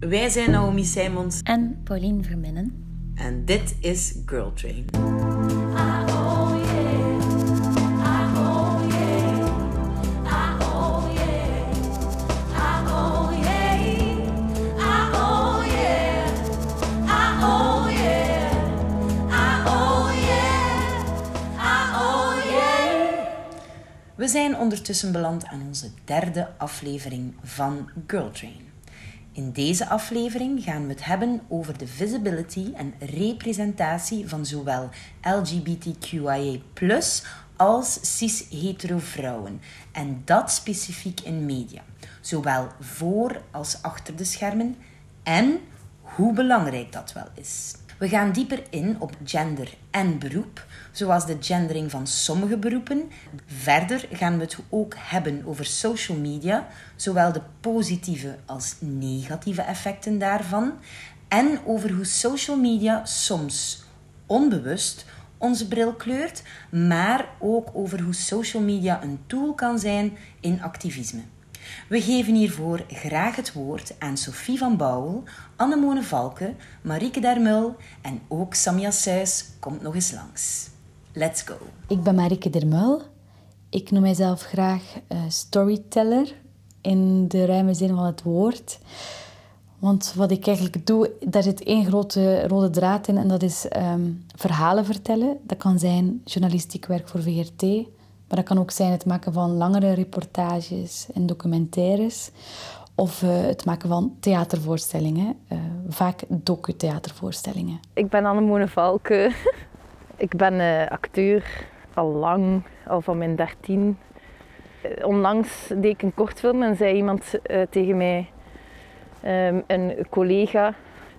Wij zijn Naomi Simons en Pauline Verminnen. En dit is Girl Train. We zijn ondertussen beland aan onze derde aflevering van Girl Train. In deze aflevering gaan we het hebben over de visibility en representatie van zowel LGBTQIA als cis-hetero vrouwen. En dat specifiek in media, zowel voor als achter de schermen en hoe belangrijk dat wel is. We gaan dieper in op gender en beroep, zoals de gendering van sommige beroepen. Verder gaan we het ook hebben over social media, zowel de positieve als negatieve effecten daarvan, en over hoe social media soms onbewust onze bril kleurt, maar ook over hoe social media een tool kan zijn in activisme. We geven hiervoor graag het woord aan Sophie van Bouwel, Annemone Valke, Marieke Dermul en ook Samia Suis komt nog eens langs. Let's go. Ik ben Marieke Dermul. Ik noem mijzelf graag uh, storyteller in de ruime zin van het woord. Want wat ik eigenlijk doe, daar zit één grote rode draad in en dat is ehm, verhalen vertellen. Dat kan zijn journalistiek werk voor VRT, maar dat kan ook zijn het maken van langere reportages en documentaires. Of uh, het maken van theatervoorstellingen, uh, vaak docu-theatervoorstellingen. Ik ben Annemone Valke. ik ben uh, acteur al lang, al van mijn dertien. Onlangs deed ik een kortfilm en zei iemand tegen mij, um, een collega,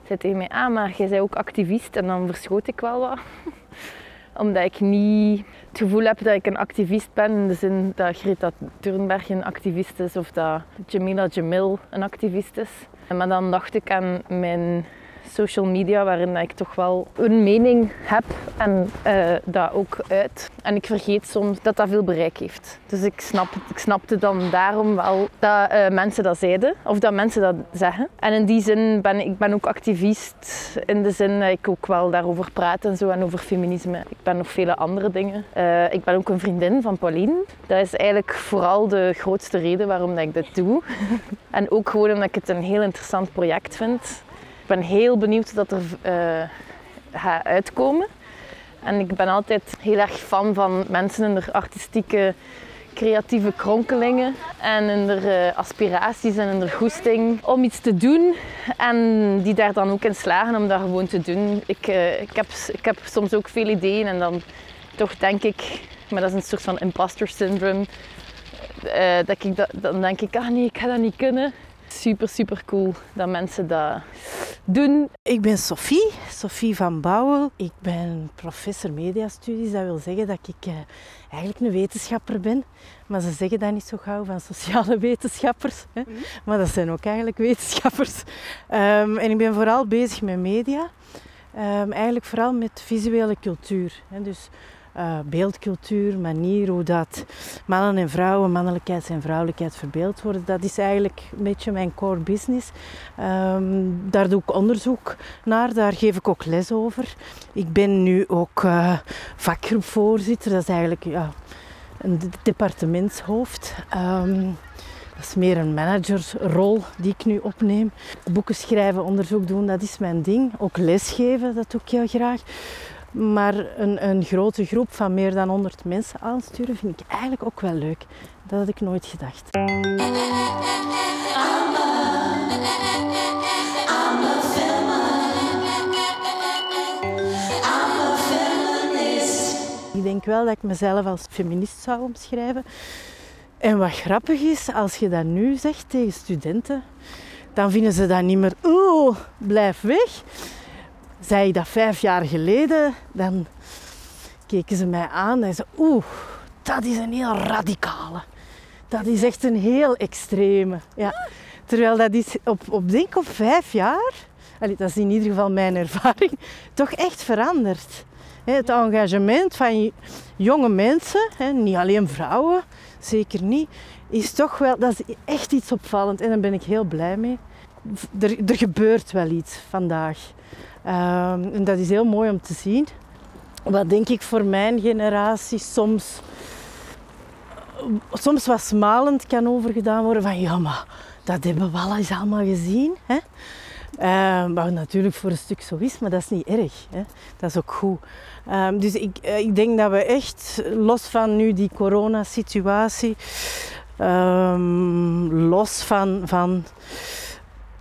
zei tegen mij, ah maar jij bent ook activist. En dan verschoot ik wel wat. Omdat ik niet het gevoel heb dat ik een activist ben in de zin dat Greta Thunberg een activist is of dat Jamila Jamil een activist is. Maar dan dacht ik aan mijn social media, waarin ik toch wel een mening heb en uh, dat ook uit. En ik vergeet soms dat dat veel bereik heeft. Dus ik, snap, ik snapte dan daarom wel dat uh, mensen dat zeiden, of dat mensen dat zeggen. En in die zin ben ik ben ook activist, in de zin dat ik ook wel daarover praat en zo, en over feminisme. Ik ben nog vele andere dingen. Uh, ik ben ook een vriendin van Pauline. Dat is eigenlijk vooral de grootste reden waarom dat ik dit doe. en ook gewoon omdat ik het een heel interessant project vind ben heel benieuwd dat er uh, gaat uitkomen. En ik ben altijd heel erg fan van mensen in de artistieke, creatieve kronkelingen en in de uh, aspiraties en in de goesting om iets te doen en die daar dan ook in slagen om dat gewoon te doen. Ik, uh, ik, heb, ik heb soms ook veel ideeën en dan toch denk ik, maar dat is een soort van imposter syndrome, dat ik, dan denk ik, ah nee, ik ga dat niet kunnen super, super cool dat mensen dat doen. Ik ben Sophie, Sophie van Bouwel. Ik ben professor mediastudies. Dat wil zeggen dat ik uh, eigenlijk een wetenschapper ben. Maar ze zeggen dat niet zo gauw van sociale wetenschappers. Hè? Mhm. Maar dat zijn ook eigenlijk wetenschappers. Um, en ik ben vooral bezig met media. Um, eigenlijk vooral met visuele cultuur. Hè? Dus uh, beeldcultuur, manier hoe dat mannen en vrouwen, mannelijkheid en vrouwelijkheid verbeeld worden. Dat is eigenlijk een beetje mijn core business. Um, daar doe ik onderzoek naar, daar geef ik ook les over. Ik ben nu ook uh, vakgroepvoorzitter, dat is eigenlijk ja, een departementshoofd. Um, dat is meer een managersrol die ik nu opneem. Boeken schrijven, onderzoek doen, dat is mijn ding. Ook lesgeven, dat doe ik heel graag. Maar een, een grote groep van meer dan 100 mensen aansturen vind ik eigenlijk ook wel leuk. Dat had ik nooit gedacht. Ik denk wel dat ik mezelf als feminist zou omschrijven. En wat grappig is, als je dat nu zegt tegen studenten, dan vinden ze dat niet meer, oeh, blijf weg zei ik dat vijf jaar geleden, dan keken ze mij aan en zeiden, oeh, dat is een heel radicale. Dat is echt een heel extreme. Ja. Terwijl dat is op, op denk op vijf jaar, dat is in ieder geval mijn ervaring, toch echt veranderd. Het engagement van jonge mensen, niet alleen vrouwen, zeker niet, is toch wel, dat is echt iets opvallend en daar ben ik heel blij mee. er, er gebeurt wel iets vandaag. Ehm, en dat is heel mooi om te zien. Wat denk ik voor mijn generatie soms, soms wat smalend kan overgedaan worden. Van ja, maar dat hebben we al eens allemaal gezien. Hè? Uh, wat natuurlijk voor een stuk zo is, maar dat is niet erg. Hè? Dat is ook goed. Ehm, dus ik, eh, ik denk dat we echt, los van nu die coronasituatie, um, los van, van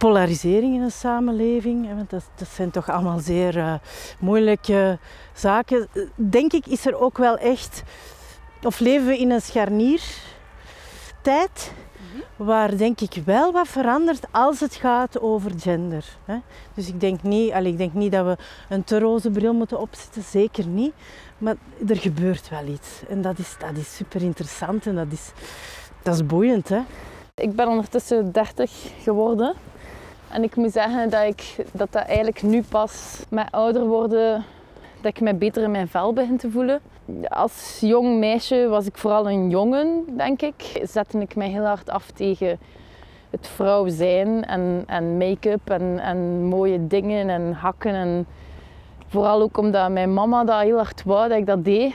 polarisering in een samenleving, want dat, dat, zijn toch allemaal zeer uh, moeilijke zaken, denk ik is er ook wel echt, of leven we in een scharniertijd waar denk ik wel wat verandert als het gaat over gender. Hè. Dus ik denk, niet, allee, ik denk niet dat we een te roze bril moeten opzetten, zeker niet. Maar er gebeurt wel iets. En dat is, dat is super interessant en dat is, dat is boeiend. Hè. Ik ben ondertussen 30 geworden. En ik moet zeggen dat ik dat, dat eigenlijk nu pas met ouder worden, dat ik me beter in mijn vel begin te voelen. Als jong meisje was ik vooral een jongen, denk ik. Zette ik mij heel hard af tegen het vrouw zijn en, en make-up en, en mooie dingen en hakken. En vooral ook omdat mijn mama dat heel hard wou dat ik dat deed.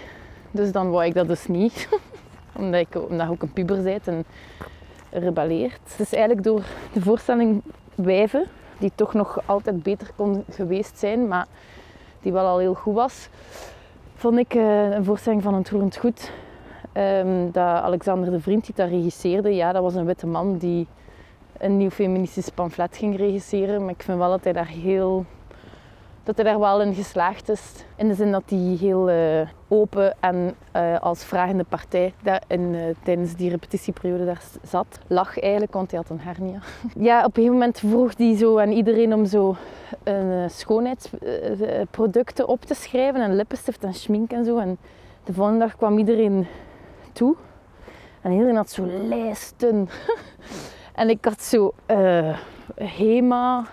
Dus dan wou ik dat dus niet. omdat, ik, omdat ik ook een puber bent en rebelleert. Het is eigenlijk door de voorstelling Wijven, die toch nog altijd beter kon geweest zijn, maar die wel al heel goed was, vond ik uh, een voorstelling van een Roerend Goed. Um, dat Alexander de Vriend, die dat regisseerde, ja, dat was een witte man die een nieuw feministisch pamflet ging regisseren. Maar ik vind wel dat hij daar heel dat hij daar wel in geslaagd is. In de zin dat hij heel uh, open en uh, als vragende partij in, uh, tijdens die repetitieperiode daar zat. Lag eigenlijk, want hij had een hernia. ja, op een gegeven moment vroeg hij zo aan iedereen om zo schoonheidsproducten op te schrijven. En lippenstift en schmink en zo. En de volgende dag kwam iedereen toe. En iedereen had zo lijsten. en ik had zo Hema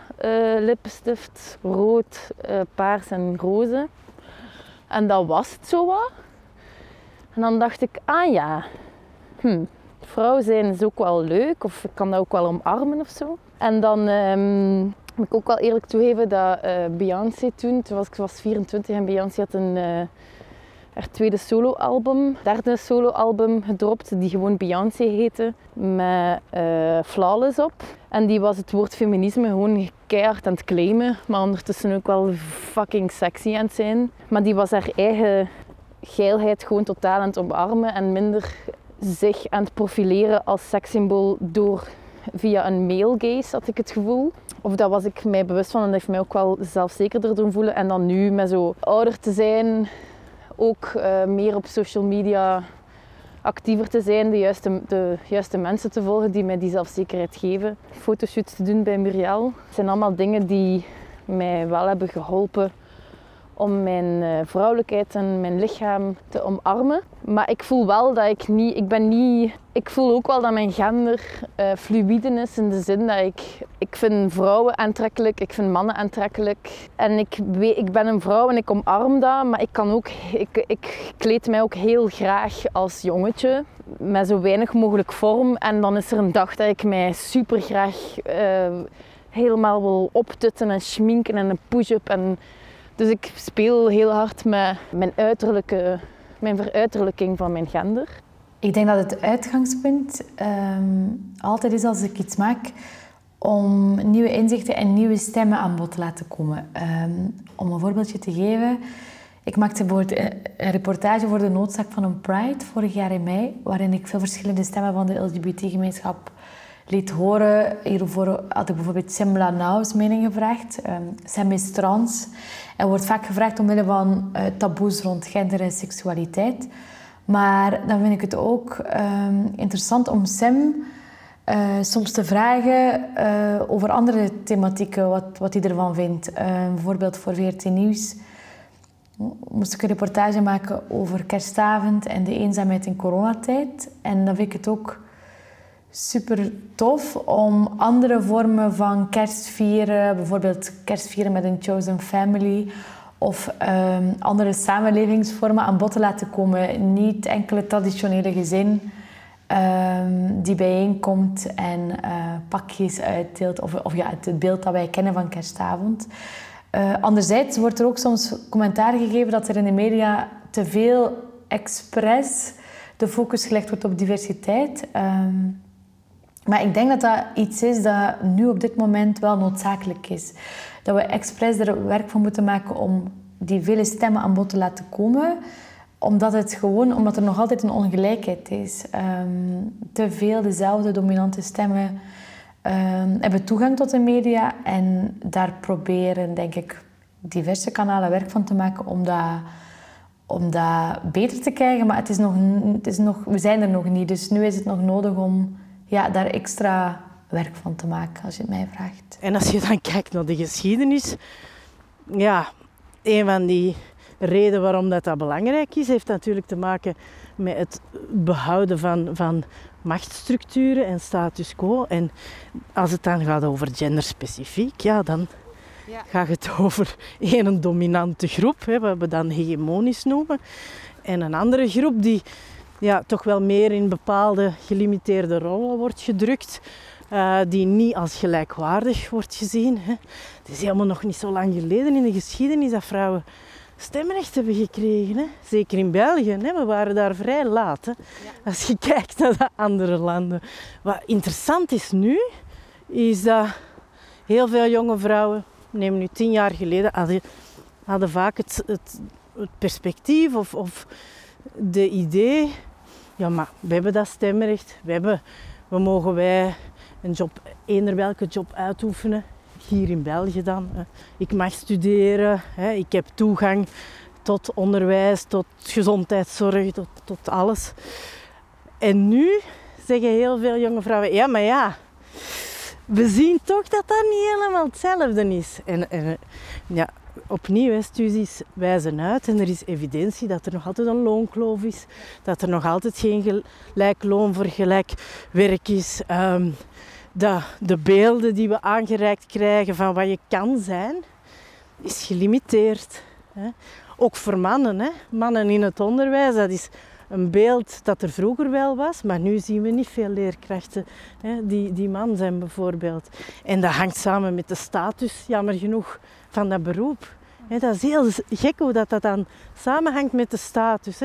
lippenstift, rood, uh, paars en roze. En dat was het zo wat. En dan dacht ik, ah ja, hm, vrouw zijn is ook wel leuk, of ik kan dat ook wel omarmen of zo. En dan um, moet ik ook wel eerlijk toegeven dat uh, Beyoncé toen, toen was ik was 24 en Beyoncé had een haar tweede soloalbum, derde soloalbum gedropt, die gewoon Beyoncé heette, met uh, Flawless op. En die was het woord feminisme gewoon keihard aan het claimen, maar ondertussen ook wel fucking sexy aan het zijn. Maar die was haar eigen geilheid gewoon totaal aan het omarmen en minder zich aan het profileren als sekssymbool door via een male gaze, had ik het gevoel. Of dat was ik mij bewust van en dat heeft mij ook wel zelfzekerder doen voelen. En dan nu met zo ouder te zijn, ook uh, meer op social media actiever te zijn, de juiste, de juiste mensen te volgen die mij die zelfzekerheid geven. Fotoshoots te doen bij Muriel. Zijn allemaal dingen die mij wel hebben geholpen om mijn eh, vrouwelijkheid en mijn lichaam te omarmen. Maar ik voel wel dat ik niet, ik ben niet, ik voel ook wel dat mijn gender uh, fluïde is in de zin dat ik, ik vind vrouwen aantrekkelijk, ik vind mannen aantrekkelijk. En ik, ik ben een vrouw en ik omarm dat, maar ik kan ook, ik, ik kleed mij ook heel graag als jongetje met zo weinig mogelijk vorm. En dan is er een dag dat ik mij super graag uh, helemaal wil optutten en schminken en een push-up en dus ik speel heel hard met mijn, uiterlijke, mijn veruiterlijking van mijn gender. Ik denk dat het uitgangspunt um, altijd is als ik iets maak om nieuwe inzichten en nieuwe stemmen aan bod te laten komen. Um, om een voorbeeldje te geven. Ik maakte bijvoorbeeld een reportage voor de noodzaak van een Pride vorig jaar in mei, waarin ik veel verschillende stemmen van de LGBT-gemeenschap liet horen. Hiervoor had ik bijvoorbeeld Simla Nauws mening gevraagd. Um, Sam is trans en wordt vaak gevraagd omwille van uh, taboes rond gender en seksualiteit. Maar dan vind ik het ook um, interessant om Sam uh, soms te vragen uh, over andere thematieken, wat, wat hij ervan vindt. bijvoorbeeld voor VRT Nieuws moest ik een reportage maken over kerstavond en de eenzaamheid in coronatijd. En dan vind ik het ook super tof om andere vormen van kerstvieren, bijvoorbeeld kerstvieren met een chosen family of um, andere samenlevingsvormen aan bod te laten komen. Niet enkele traditionele gezin, ehm, die bijeenkomt en uh, pakjes uitdeelt. Of, of ja, het beeld dat wij kennen van kerstavond. Uh, anderzijds wordt er ook soms commentaar gegeven dat er in de media te veel expres de focus gelegd wordt op diversiteit. Um, maar ik denk dat dat iets is dat nu op dit moment wel noodzakelijk is. Dat we expres er werk van moeten maken om die vele stemmen aan bod te laten komen. Omdat, het gewoon, omdat er nog altijd een ongelijkheid is. Um, te veel dezelfde dominante stemmen um, hebben toegang tot de media. En daar proberen, denk ik, diverse kanalen werk van te maken om dat, om dat beter te krijgen. Maar het is nog, het is nog, we zijn er nog niet. Dus nu is het nog nodig om ja, daar extra werk van te maken, als je het mij vraagt. En als je dan kijkt naar de geschiedenis, ja, een van die redenen waarom dat, dat belangrijk is, heeft natuurlijk te maken met het behouden van, van machtsstructuren en status quo. En als het dan gaat over genderspecifiek, ja, dan ja. gaat het over één dominante groep, hè, wat we dan hegemonisch noemen, en een andere groep die ja, toch wel meer in bepaalde gelimiteerde rollen wordt gedrukt. Uh, die niet als gelijkwaardig wordt gezien. Hè. Het is helemaal nog niet zo lang geleden in de geschiedenis dat vrouwen stemrecht hebben gekregen. Hè. Zeker in België. Hè. We waren daar vrij laat. Hè. Als je kijkt naar de andere landen. Wat interessant is nu, is dat heel veel jonge vrouwen, neem nu tien jaar geleden, hadden, hadden vaak het, het, het perspectief of, of de idee ja, maar we hebben dat stemrecht. We, hebben, we mogen wij een job, eender welke job uitoefenen. Hier in België dan. Ik mag studeren. Ik heb toegang tot onderwijs, tot gezondheidszorg, tot, tot alles. En nu zeggen heel veel jonge vrouwen, ja, maar ja, we zien toch dat dat niet helemaal hetzelfde is. En, en ja, opnieuw, studies wijzen uit en er is evidentie dat er nog altijd een loonkloof is, dat er nog altijd geen gelijk loon voor gelijk werk is. Um, dat de beelden die we aangereikt krijgen van wat je kan zijn, is gelimiteerd. Hè. Ook voor mannen. Hè. Mannen in het onderwijs, dat is een beeld dat er vroeger wel was, maar nu zien we niet veel leerkrachten hè, die, die man zijn bijvoorbeeld. En dat hangt samen met de status, jammer genoeg, van dat beroep. dat is heel gek hoe dat, dat dan samenhangt met de status.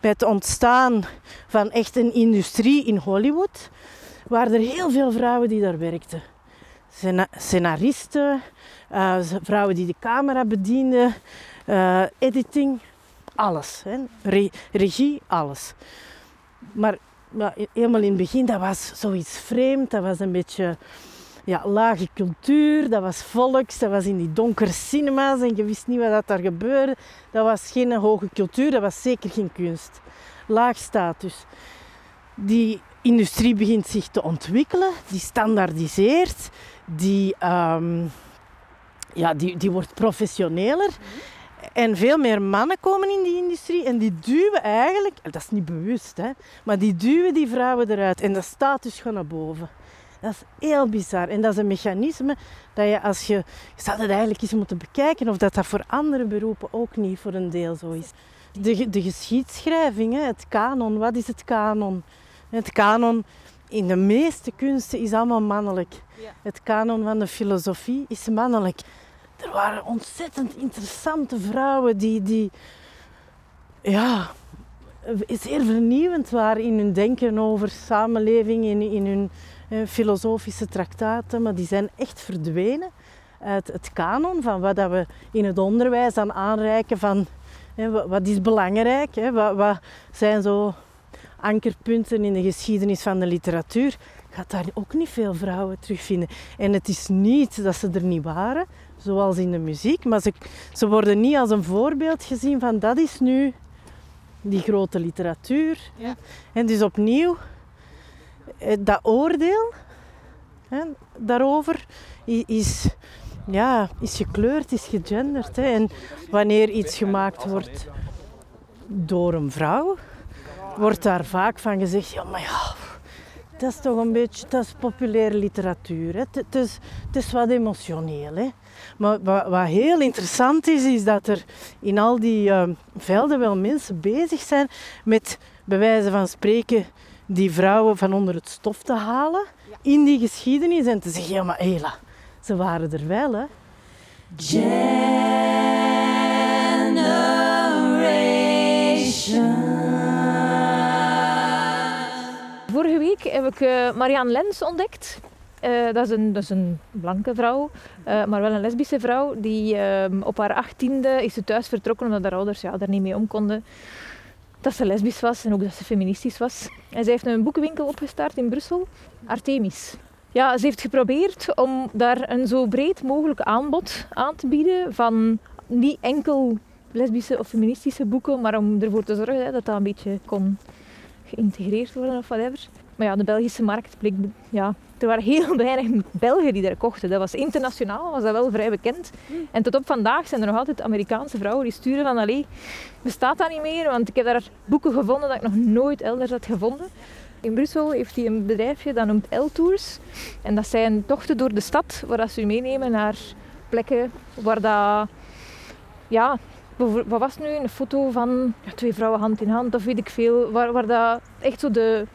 Bij het ontstaan van echt een industrie in Hollywood waren er heel veel vrouwen die daar werkten. Scenaristen, uh, vrouwen die de camera bedienden, uh, editing, alles. regie, alles. Maar, maar helemaal in het begin, dat was zoiets vreemd. Dat was een beetje ja, lage cultuur, dat was volks, dat was in die donkere cinema's en je wist niet wat daar gebeurde. Dat was geen hoge cultuur, dat was zeker geen kunst. Laag status. Die industrie begint zich te ontwikkelen, die standaardiseert, die, um, ja, die, die wordt professioneler. En veel meer mannen komen in die industrie en die duwen eigenlijk, dat is niet bewust, hè, maar die duwen die vrouwen eruit en de status gaat naar boven. Dat is heel bizar. En dat is een mechanisme dat je als je... Je zou het eigenlijk eens moeten bekijken of dat, dat voor andere beroepen ook niet voor een deel zo is. De, de geschiedschrijving, het kanon. Wat is het kanon? Het kanon in de meeste kunsten is allemaal mannelijk. Het kanon van de filosofie is mannelijk. Er waren ontzettend interessante vrouwen die, die ja, zeer vernieuwend waren in hun denken over samenleving, in, in hun filosofische traktaten, maar die zijn echt verdwenen uit het kanon van wat dat we in het onderwijs aan aanreiken van wat is belangrijk, wat, zijn zo ankerpunten in de geschiedenis van de literatuur, gaat daar ook niet veel vrouwen terugvinden. En het is niet dat ze er niet waren, zoals in de muziek, maar ze, ze worden niet als een voorbeeld gezien van dat is nu die grote literatuur. Ja. En dus opnieuw, eh, dat oordeel hè, daarover is, ja, is gekleurd, is gegenderd. Hè. En wanneer iets gemaakt wordt door een vrouw, wordt daar vaak van gezegd, ja maar ja, dat is toch een beetje, dat is populaire literatuur. Hè. Het, is, het is wat emotioneel. Hè. Maar wat, heel interessant is, is dat er in al die uh, velden wel mensen bezig zijn met, bij wijze van spreken, die vrouwen van onder het stof te halen in die geschiedenis en te zeggen, ja maar Ela, ze waren er wel hè. Vorige week heb ik uh, Marianne Lens ontdekt. Uh, dat, is een, dat is een blanke vrouw, uh, maar wel een lesbische vrouw. Die ehm, op haar achttiende is ze thuis vertrokken omdat haar ouders ja, daar niet mee om konden. Dat ze lesbisch was en ook dat ze feministisch was. En zij heeft een boekenwinkel opgestart in Brussel, Artemis. Ja, ze heeft geprobeerd om daar een zo breed mogelijk aanbod aan te bieden van niet enkel lesbische of feministische boeken, maar om ervoor te zorgen hè, dat dat een beetje kon geïntegreerd worden of whatever. Maar ja, de Belgische markt bleek... Ja, er waren heel weinig Belgen die daar kochten. Dat was internationaal, was dat wel vrij bekend. En tot op vandaag zijn er nog altijd Amerikaanse vrouwen die sturen van... Allee, bestaat dat niet meer? Want ik heb daar boeken gevonden dat ik nog nooit elders had gevonden. In Brussel heeft hij een bedrijfje dat noemt L-Tours. En dat zijn tochten door de stad waar ze u meenemen naar plekken waar dat... Ja, wat was nu? Een foto van ja, twee vrouwen hand in hand of weet ik veel. Waar, waar dat echt zo de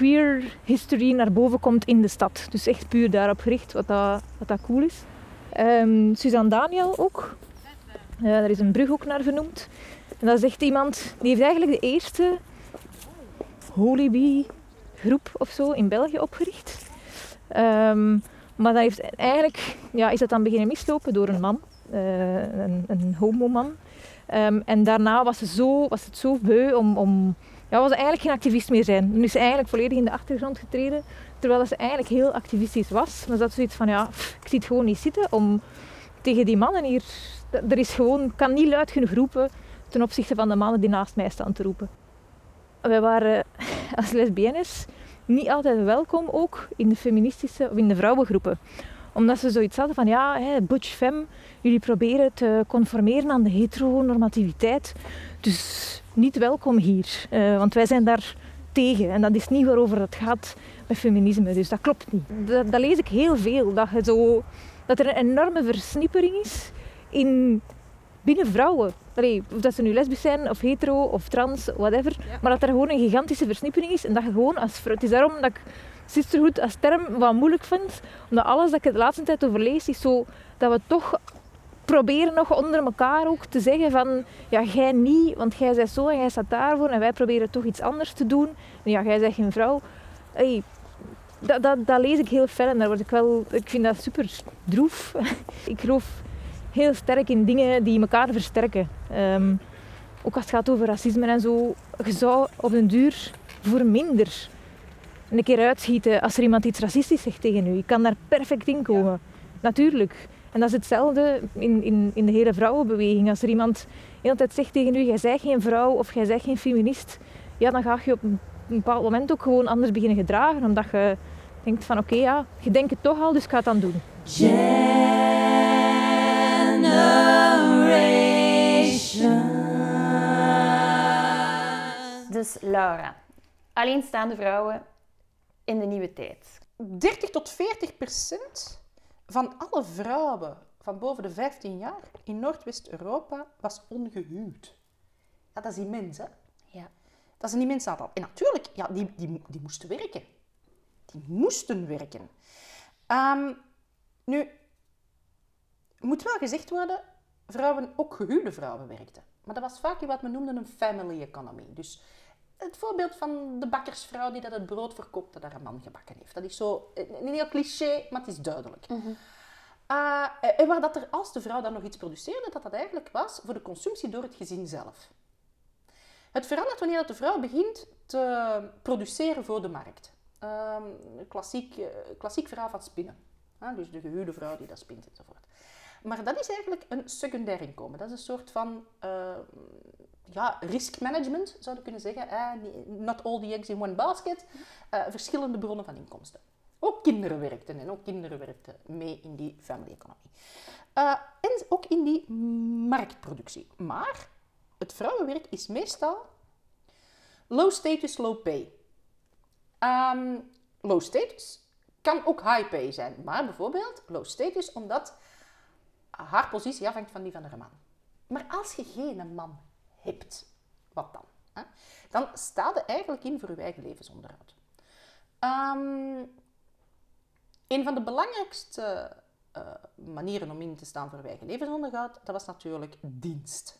queer history naar boven komt in de stad. Dus echt puur daarop gericht, wat dat, wat dat cool is. Um, Suzanne Daniel ook. Uh, daar is een brug ook naar vernoemd. En dat is echt iemand, die heeft eigenlijk de eerste Holy Bee groep of zo in België opgericht. Um, maar dat heeft eigenlijk, ja, is dat dan beginnen mislopen door een man, uh, een, een homoman. Um, en daarna was, ze zo, was het zo beu om, om ja, was eigenlijk geen activist meer zijn. Nu is eigenlijk volledig in de achtergrond getreden, terwijl ze eigenlijk heel activistisch was. Maar dat zoiets van, ja, ik zie het gewoon niet zitten om tegen die mannen hier... Er is gewoon, kan niet luid genoeg roepen ten opzichte van de mannen die naast mij staan te roepen. Wij waren als lesbiennes niet altijd welkom ook in de feministische of in de vrouwengroepen. Omdat ze zoiets hadden van, ja, butch fem, jullie proberen te conformeren aan de heteronormativiteit. Dus niet welkom hier. Uh, want wij zijn daar tegen. En dat is niet waarover het gaat met feminisme. Dus dat klopt niet. Dat, dat lees ik heel veel. Dat, je zo, dat er een enorme versnippering is in, binnen vrouwen. Allee, of dat ze nu lesbisch zijn, of hetero, of trans, whatever. Maar dat er gewoon een gigantische versnippering is. En dat je gewoon als vrouw... Het is daarom dat ik sisterhood als term wat moeilijk vind. Omdat alles dat ik de laatste tijd over lees, is zo... Dat we toch proberen nog onder elkaar ook te zeggen van ja, jij niet, want jij bent zo en jij staat daarvoor en wij proberen toch iets anders te doen. En ja, jij bent geen vrouw. Hey, dat, dat, dat, lees ik heel fel en daar word ik wel, ik vind dat super droef. ik geloof heel sterk in dingen die elkaar versterken. Um, ook als het gaat over racisme en zo, je zou op een duur voor minder een keer uitschieten als er iemand iets racistisch zegt tegen u. Je kan daar perfect in komen. Natuurlijk. En dat is hetzelfde in, in, in de hele vrouwenbeweging. Als er iemand de hele tijd zegt tegen u, jij bent geen vrouw of jij bent geen feminist, ja, dan ga je op een bepaald moment ook gewoon anders beginnen gedragen. Omdat je denkt van, oké, ja, je denkt het toch al, dus ik ga het dan doen. Dus Laura, alleenstaande vrouwen in de nieuwe tijd. 30 tot 40 procent van alle vrouwen van boven de 15 jaar in Noordwest-Europa was ongehuwd. Ja, dat is immens, hè? Ja. Dat is een immens aantal. En natuurlijk, ja, die, die, die moesten werken. Die moesten werken. Um, nu, moet wel gezegd worden, vrouwen, ook gehuwde vrouwen werkten. Maar dat was vaak wat men noemde een family economy. Dus het voorbeeld van de bakkersvrouw die dat het brood verkoopt dat haar man gebakken heeft. Dat is zo, een heel cliché, maar het is duidelijk. Mhm. Ah, en waar dat er, als de vrouw dan nog iets produceerde, dat dat eigenlijk was voor de consumptie door het gezin zelf. Het verandert wanneer dat de vrouw begint te produceren voor de markt. Um, klassiek, uh, klassiek verhaal van spinnen. dus de gehuwde vrouw die dat spint enzovoort. Maar dat is eigenlijk een secundair inkomen. Dat is een soort van uh, ja, risk management, zou je kunnen zeggen. Eh, not all the eggs in one basket. Uh, verschillende bronnen van inkomsten. Ook kinderen werkten en ook kinderen werkten mee in die family economy. Uh, en ook in die marktproductie. Maar het vrouwenwerk is meestal low status, low pay. Um, low status kan ook high pay zijn, maar bijvoorbeeld low status omdat haar positie afhangt van die van haar man. Maar als je geen man hebt, wat dan? hè, dan staat eigenlijk in voor uw eigen levensonderhoud. Ehm, een van de belangrijkste eh, manieren om in te staan voor uw eigen levensonderhoud, dat was natuurlijk dienst.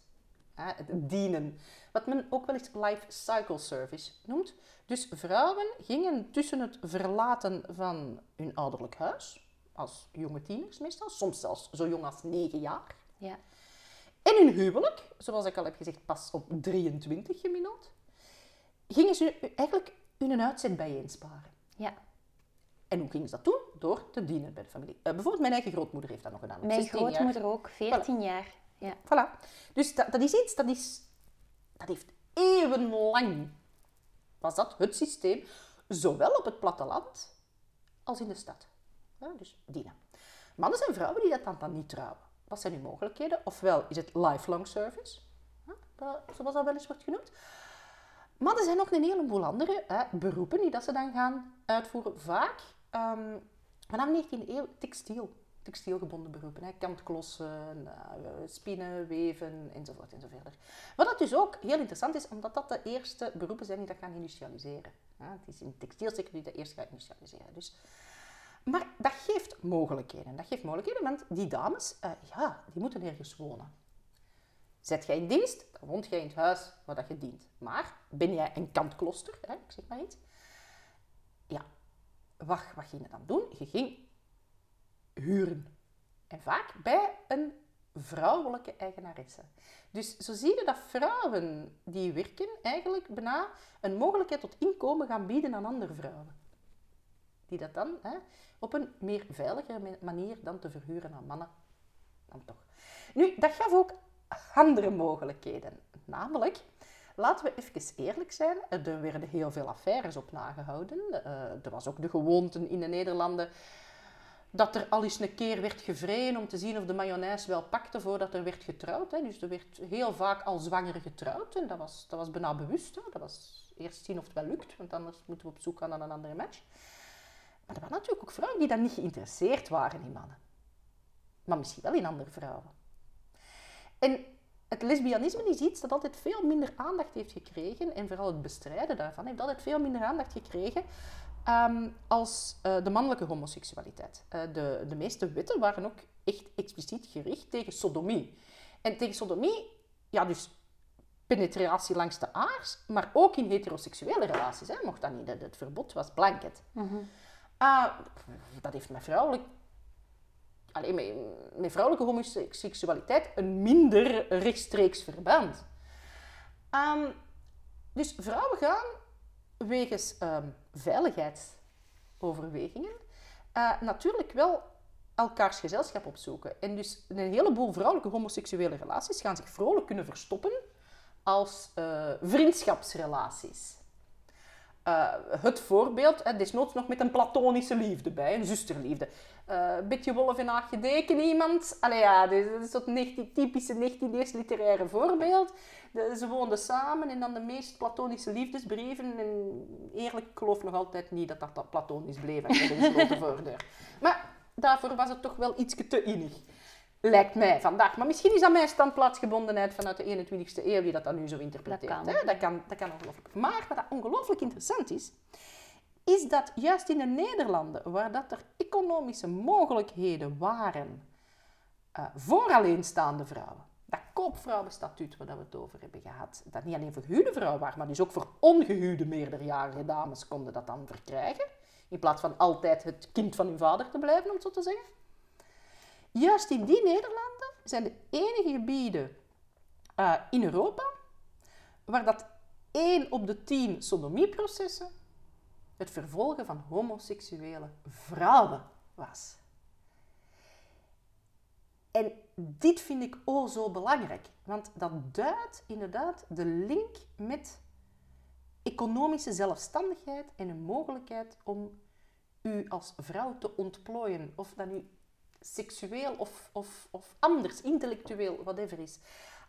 Hè, het dienen. Wat men ook wel eens life cycle service noemt. Dus vrouwen gingen tussen het verlaten van hun ouderlijk huis, als jonge tieners meestal, soms zelfs zo jong als 9 jaar, Ja. En hun huwelijk, zoals ik al heb gezegd, pas op 23 gemiddeld, gingen ze eigenlijk hun uitzet bijeensparen. ja. En hoe gingen ze dat doen? Door te dienen bij de familie. Eh, bijvoorbeeld mijn eigen grootmoeder heeft dat nog gedaan. Mijn 16 jaar. grootmoeder ook, 14 jaar. Ja. Voilà. Dus dat, dat is iets, dat, is, dat heeft eeuwenlang, was dat het systeem, zowel op het platteland als in de stad. Ja, dus dienen. Mannen en vrouwen die dat dan, dan niet trouwen. Wat zijn hun mogelijkheden? Ofwel is het lifelong service, hè, zoals dat wel eens wordt genoemd. Maar er zijn ook een heleboel andere hè, beroepen die dat ze dan gaan uitvoeren. Vaak ehm, vanaf 19e eeuw textiel. Textielgebonden beroepen. Hè. Kantklossen, eh, spinnen, weven enzovoort enzovoort. Wat dat dus ook heel interessant is, omdat dat de eerste beroepen zijn die dat gaan industrialiseren. Ja, het is in de textielsector die dat eerst gaat industrialiseren. Dus, maar dat geeft mogelijkheden. Dat geeft mogelijkheden, want die dames, eh, ja, die moeten ergens wonen. Zet jij in dienst, dan woont jij in het huis waar dat je dient. Maar ben jij een kantkloster, hè, ik zeg maar iets. Ja, wat, wat ging je dan doen? Je ging huren. En vaak bij een vrouwelijke eigenaresse. Dus zo zie je dat vrouwen die werken eigenlijk bijna een mogelijkheid tot inkomen gaan bieden aan andere vrouwen. Die dat dan hè, op een meer veiligere ma- manier dan te verhuren aan mannen. Dan toch. Nu, dat gaf ook andere mogelijkheden. Namelijk, laten we even eerlijk zijn, er werden heel veel affaires op nagehouden. Eh, er was ook de gewoonte in de Nederlanden dat er al eens een keer werd gevreden om te zien of de mayonaise wel pakte voordat er werd getrouwd. Dus er werd heel vaak al zwanger getrouwd en dat was, dat was bijna bewust. Dat was eerst zien of het wel lukt, want anders moeten we op zoek gaan naar een andere match. Maar er waren natuurlijk ook vrouwen die dan niet geïnteresseerd waren in mannen. Maar misschien wel in andere vrouwen. En het lesbianisme is iets dat altijd veel minder aandacht heeft gekregen, en vooral het bestrijden daarvan heeft altijd veel minder aandacht gekregen ehm, als eh, de mannelijke homoseksualiteit. Eh, de, de meeste wetten waren ook echt expliciet gericht tegen sodomie. En tegen sodomie, ja, dus penetratie langs de aars, maar ook in heteroseksuele relaties. Hè, mocht dat niet, het, verbod was blanket. Ah, dat heeft met vrouwelijk alleen met vrouwelijke homoseksualiteit een minder rechtstreeks verband. Ehm, dus vrouwen gaan wegens ehm, veiligheidsoverwegingen eh, natuurlijk wel elkaars gezelschap opzoeken. En dus een heleboel vrouwelijke homoseksuele relaties gaan zich vrolijk kunnen verstoppen als eh, vriendschapsrelaties. Eh, het voorbeeld, hè, desnoods nog met een platonische liefde bij, een zusterliefde. Eh beetje wolf en haagje deken iemand. Allee ja, dit is dat 19, typische 19e literaire voorbeeld. De- ze woonden samen en dan de meest platonische liefdesbrieven. En eerlijk, ik geloof nog altijd niet dat dat, dat platonisch bleef achter een grote voordeur. Maar daarvoor was het toch wel iets te innig. Lijkt mij vandaag. Maar misschien is dat mijn standplaatsgebondenheid vanuit de 21ste eeuw die dat dan nu zo interpreteert. Dat kan. hè. Dat kan, dat kan ongelooflijk. Maar wat dat ongelooflijk interessant is, is dat juist in de Nederlanden, waar dat er economische mogelijkheden waren eh, voor alleenstaande vrouwen, dat koopvrouwenstatuut waar dat we het over hebben gehad, dat niet alleen voor gehuwde vrouwen was, maar dus ook voor ongehuwde meerderjarige dames konden dat dan verkrijgen, in plaats van altijd het kind van hun vader te blijven, om het zo te zeggen. Juist in die Nederlanden zijn de enige gebieden eh, in Europa waar dat 1 op de 10 sodomieprocessen het vervolgen van homoseksuele vrouwen was. En dit vind ik o zo belangrijk, want dat duidt inderdaad de link met economische zelfstandigheid en een mogelijkheid om u als vrouw te ontplooien, of dat nu seksueel of, of, of anders, intellectueel, whatever is.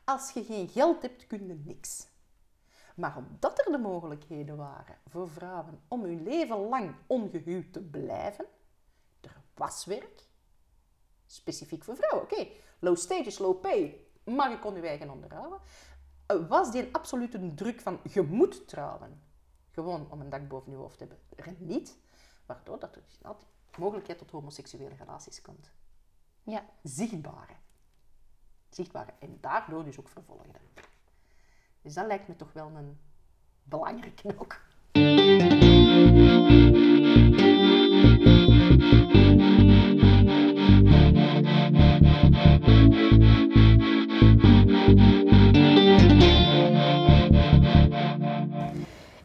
Als je geen geld hebt, kun je niks. Maar omdat er de mogelijkheden waren voor vrouwen om hun leven lang ongehuwd te blijven, er was werk, specifiek voor vrouwen. Oké, low status, low pay, maar je kon je eigen onderhouden. was die absolute druk van je moet trouwen. Gewoon om een dak boven je hoofd te hebben. Er niet, waardoor dat er altijd mogelijkheid tot homoseksuele relaties komt. Ja. Zichtbare. Zichtbare. En daardoor dus ook vervolgde. Dus dat lijkt me toch wel een belangrijke ook.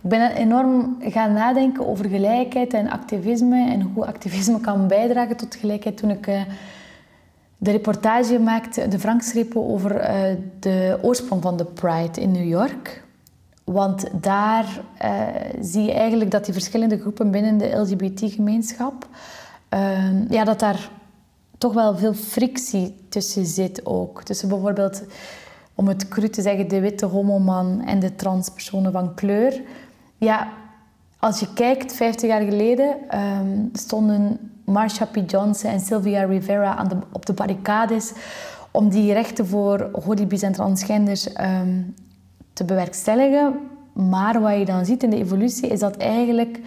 Ik ben enorm gaan nadenken over gelijkheid en activisme en hoe activisme kan bijdragen tot gelijkheid toen ik eh, de reportage maakte, de Franksrepo, over eh, de oorsprong van de Pride in New York. Want daar eh, zie je eigenlijk dat die verschillende groepen binnen de LGBT-gemeenschap, ja, dat daar toch wel veel frictie tussen zit ook. Tussen bijvoorbeeld, om het cru te zeggen, de witte homoman en de transpersonen van kleur. Ja, als je kijkt, 50 jaar geleden stonden Marsha P. Johnson en Sylvia Rivera op de barricades om die rechten voor holibies en transgenders um, te bewerkstelligen. Maar wat je dan ziet in de evolutie is dat eigenlijk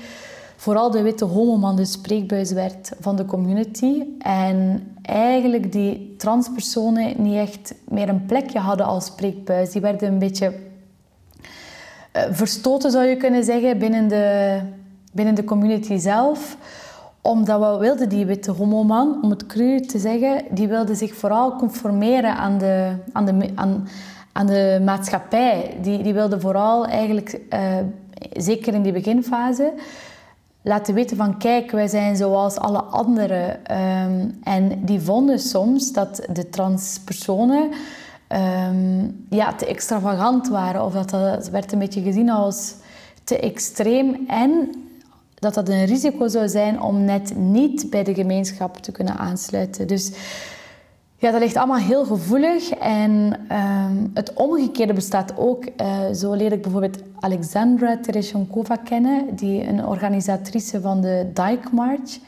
vooral de witte homoman de spreekbuis werd van de community. En eigenlijk die transpersonen niet echt meer een plekje hadden als spreekbuis. Die werden een beetje uh, verstoten, zou je kunnen zeggen, binnen de, binnen de community zelf omdat wat wilde die witte homoman, om het cru te zeggen, die wilde zich vooral conformeren aan de, aan de, aan, aan de maatschappij. Die, die wilde vooral eigenlijk, uh, zeker in die beginfase, laten weten van kijk, wij zijn zoals alle anderen. Um, en die vonden soms dat de transpersonen um, ja, te extravagant waren. Of dat, dat werd een beetje gezien als te extreem. En dat dat een risico zou zijn om net niet bij de gemeenschap te kunnen aansluiten. Dus ja, dat ligt allemaal heel gevoelig. En um, het omgekeerde bestaat ook. Uh, zo leer ik bijvoorbeeld Alexandra Tereshenkova kennen, die een organisatrice van de Dyke March.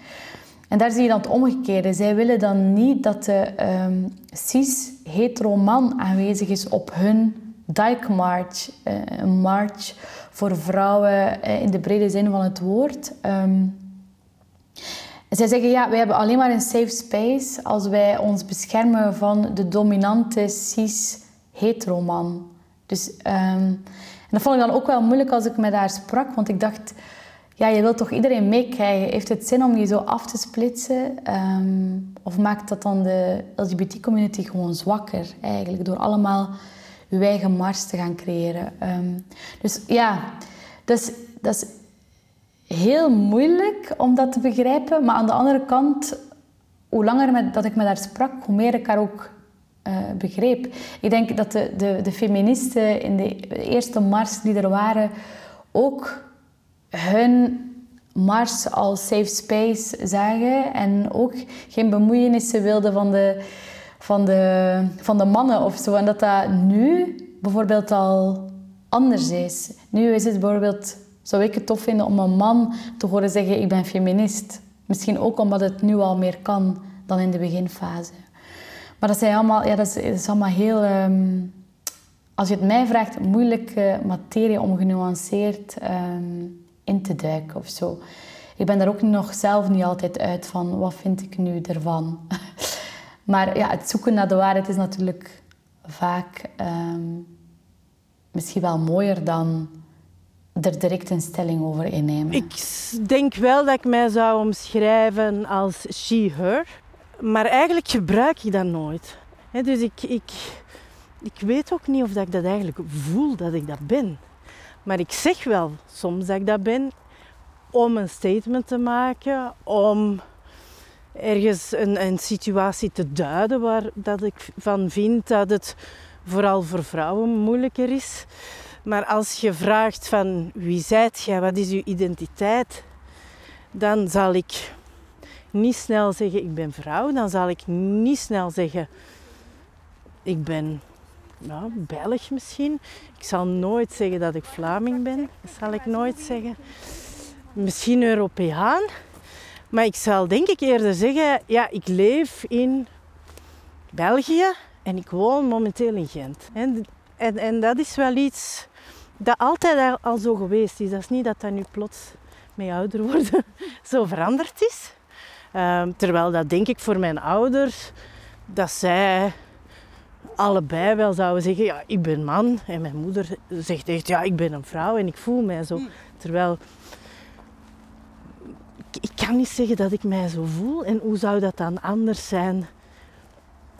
En daar zie je dan het omgekeerde. Zij willen dan niet dat de um, cis-hetero man aanwezig is op hun Dyke March, uh, een march voor vrouwen uh, in de brede zin van het woord. Um, zij zeggen, ja, wij hebben alleen maar een safe space als wij ons beschermen van de dominante cis-hetero man. Dus, um, en dat vond ik dan ook wel moeilijk als ik met haar sprak, want ik dacht, ja, je wilt toch iedereen meekrijgen? Heeft het zin om je zo af te splitsen? Um, of maakt dat dan de LGBT-community gewoon zwakker, eigenlijk, door allemaal eigen mars te gaan creëren? Um, dus ja, dat is, dat is heel moeilijk om dat te begrijpen. Maar aan de andere kant, hoe langer met, dat ik met haar sprak, hoe meer ik haar ook uh, begreep. Ik denk dat de, de, de feministen in de eerste mars die er waren ook hun mars als safe space zagen en ook geen bemoeienissen wilden van de, van de, van de mannen of zo. En dat dat nu bijvoorbeeld al anders is. Nu is het bijvoorbeeld zou ik het tof vinden om een man te horen zeggen: Ik ben feminist. Misschien ook omdat het nu al meer kan dan in de beginfase. Maar dat, zijn allemaal, ja, dat, is, allemaal heel, um, als je het mij vraagt, moeilijke materie om genuanceerd um, in te duiken of zo. Ik ben daar ook nog zelf niet altijd uit van wat vind ik nu ervan. maar ja, het zoeken naar de waarheid is natuurlijk vaak um, misschien wel mooier dan er direct een stelling over innemen? Ik denk wel dat ik mij zou omschrijven als she-her. Maar eigenlijk gebruik ik dat nooit. dus ik, ik, ik weet ook niet of dat ik dat eigenlijk voel dat ik dat ben. Maar ik zeg wel soms dat ik dat ben om een statement te maken, om ergens een, een situatie te duiden waar dat ik van vind dat het vooral voor vrouwen moeilijker is. Maar als je vraagt van wie zijt jij, wat is je identiteit, dan zal ik niet snel zeggen ik ben vrouw. Dan zal ik niet snel zeggen ik ben Belg misschien. Ik zal nooit zeggen dat ik Vlaming ben. Zal ik nooit zeggen. Misschien Europeaan. Maar ik zal denk ik eerder zeggen, ja, ik leef in België en ik woon momenteel in Gent. En, en dat is wel iets dat altijd al- zo geweest is. Dat is niet dat dat nu plots met ouder worden zo veranderd is. Ehm, terwijl dat denk ik voor mijn ouders, dat zij allebei wel zouden zeggen, ja, ik ben man. En mijn moeder zegt echt, ja, ik ben een vrouw en ik voel mij zo. Terwijl, ik, kan niet zeggen dat ik mij zo voel. En hoe zou dat dan anders zijn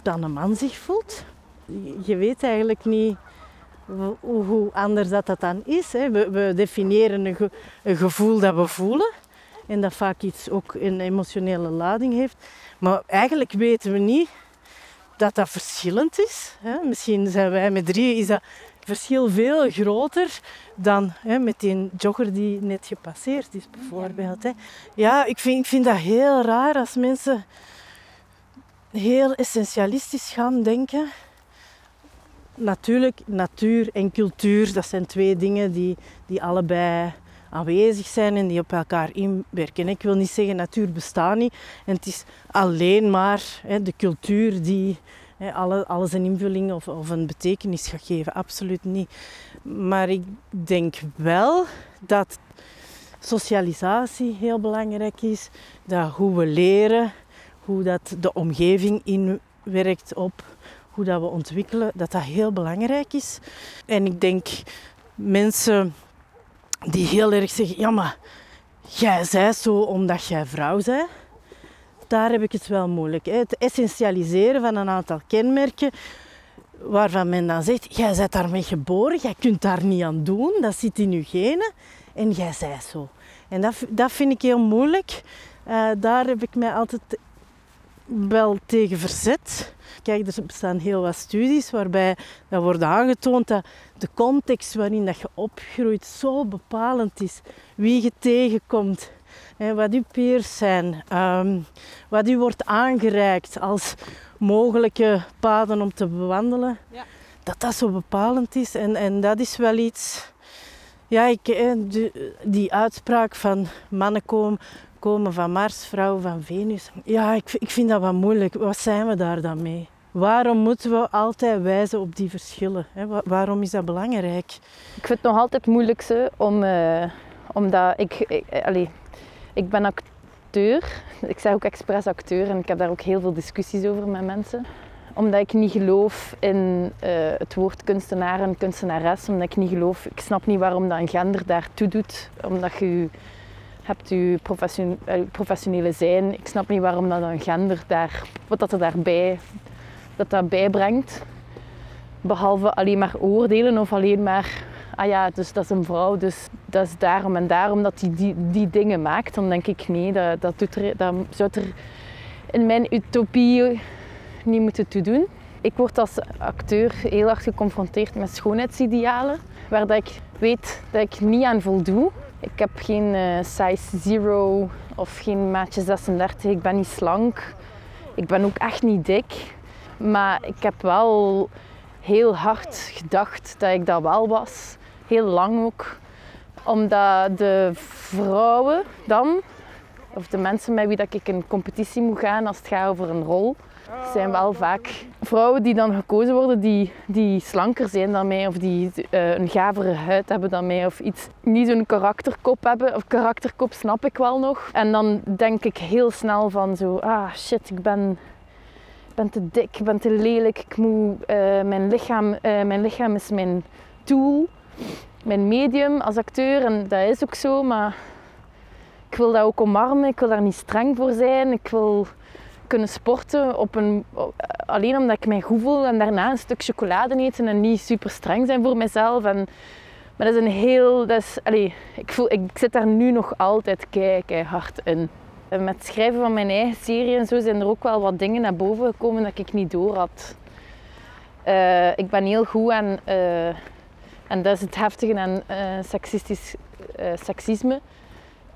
dan een man zich voelt? Je- weet eigenlijk niet hoe, anders dat, dat dan is. Hè. We, definiëren een, ge- een gevoel dat we voelen. En dat vaak iets ook een emotionele lading heeft. Maar eigenlijk weten we niet dat dat verschillend is. Misschien zijn wij met drieën, is dat verschil veel groter dan hè, met die jogger die net gepasseerd is, bijvoorbeeld. Hè. Ja, ik vind, ik vind dat heel raar als mensen heel essentialistisch gaan denken. Natuurlijk, natuur en cultuur, dat zijn twee dingen die, die allebei aanwezig zijn en die op elkaar inwerken. Ik wil niet zeggen natuur bestaat niet en het is alleen maar hè, de cultuur die alle, alles een invulling of, of een betekenis gaat geven. Absoluut niet. Maar ik denk wel dat socialisatie heel belangrijk is. Dat hoe we leren, hoe dat de omgeving inwerkt op hoe dat we ontwikkelen, dat dat heel belangrijk is. En ik denk mensen die heel erg zeggen, ja maar jij zei zo omdat jij vrouw bent. Daar heb ik het wel moeilijk. Hè. Het essentialiseren van een aantal kenmerken waarvan men dan zegt, jij bent daarmee geboren, jij kunt daar niet aan doen, dat zit in je genen en jij zei zo. En dat, dat vind ik heel moeilijk. Eh, daar heb ik mij altijd wel tegen verzet. Kijk, er bestaan heel wat studies waarbij dat wordt aangetoond dat de context waarin dat je opgroeit zo bepalend is. Wie je tegenkomt, wat uw peers zijn, ehm, wat u wordt aangereikt als mogelijke paden om te bewandelen. Dat dat zo bepalend is. En, en dat is wel iets... Ja, ik, die uitspraak van mannen komen, komen van Mars, vrouwen van Venus. Ja, ik, ik vind dat wat moeilijk. Wat zijn we daar dan mee? Waarom moeten we altijd wijzen op die verschillen? Hè? Wa- Waarom is dat belangrijk? Ik vind het nog altijd het moeilijkste om, eh, omdat ik, ik, eh, allee, ik ben acteur. Ik zeg ook expres acteur en ik heb daar ook heel veel discussies over met mensen. Omdat ik niet geloof in eh, het woord kunstenaar en kunstenares. Omdat ik niet geloof, ik snap niet waarom dat een gender daartoe doet. Omdat je hebt je eh, professionele zijn. Ik snap niet waarom dat een gender daar, wat dat er daarbij, dat dat bijbrengt. Behalve alleen maar oordelen of alleen maar, ah ja, dus dat is een vrouw, dus dat is daarom en daarom dat hij die, die dingen maakt. Dan denk ik, nee, dat, dat, doet er, dat zou er in mijn utopie niet moeten toe doen. Ik word als acteur heel erg geconfronteerd met schoonheidsidealen, waar dat ik weet dat ik niet aan voldoe. Ik heb geen eh, size zero of geen maatje 36, ik ben niet slank. Ik ben ook echt niet dik. Maar ik heb wel heel hard gedacht dat ik dat wel was. Heel lang ook. Omdat de vrouwen dan, of de mensen met wie dat ik in competitie moet gaan als het gaat over een rol, zijn wel vaak vrouwen die dan gekozen worden die, die slanker zijn dan mij of die eh, een gavere huid hebben dan mij of iets. Niet zo'n karakterkop hebben, of karakterkop snap ik wel nog. En dan denk ik heel snel van zo, ah shit, ik ben ben te dik, ik ben te lelijk, ik moet, eh, mijn, lichaam, eh, mijn lichaam is mijn tool, mijn medium als acteur en dat is ook zo, maar ik wil dat ook omarmen, ik wil daar niet streng voor zijn, ik wil kunnen sporten op een, alleen omdat ik mij goed voel en daarna een stuk chocolade eten en niet super streng zijn voor mezelf. En, maar dat is een heel, dat is, ik, voel, ik zit daar nu nog altijd kei hard in. En Met het schrijven van mijn eigen serie en zo zijn er ook wel wat dingen naar boven gekomen dat ik niet door had. Eh, ik ben heel goed aan, en dat is het heftige aan eh, seksistisch eh, seksisme,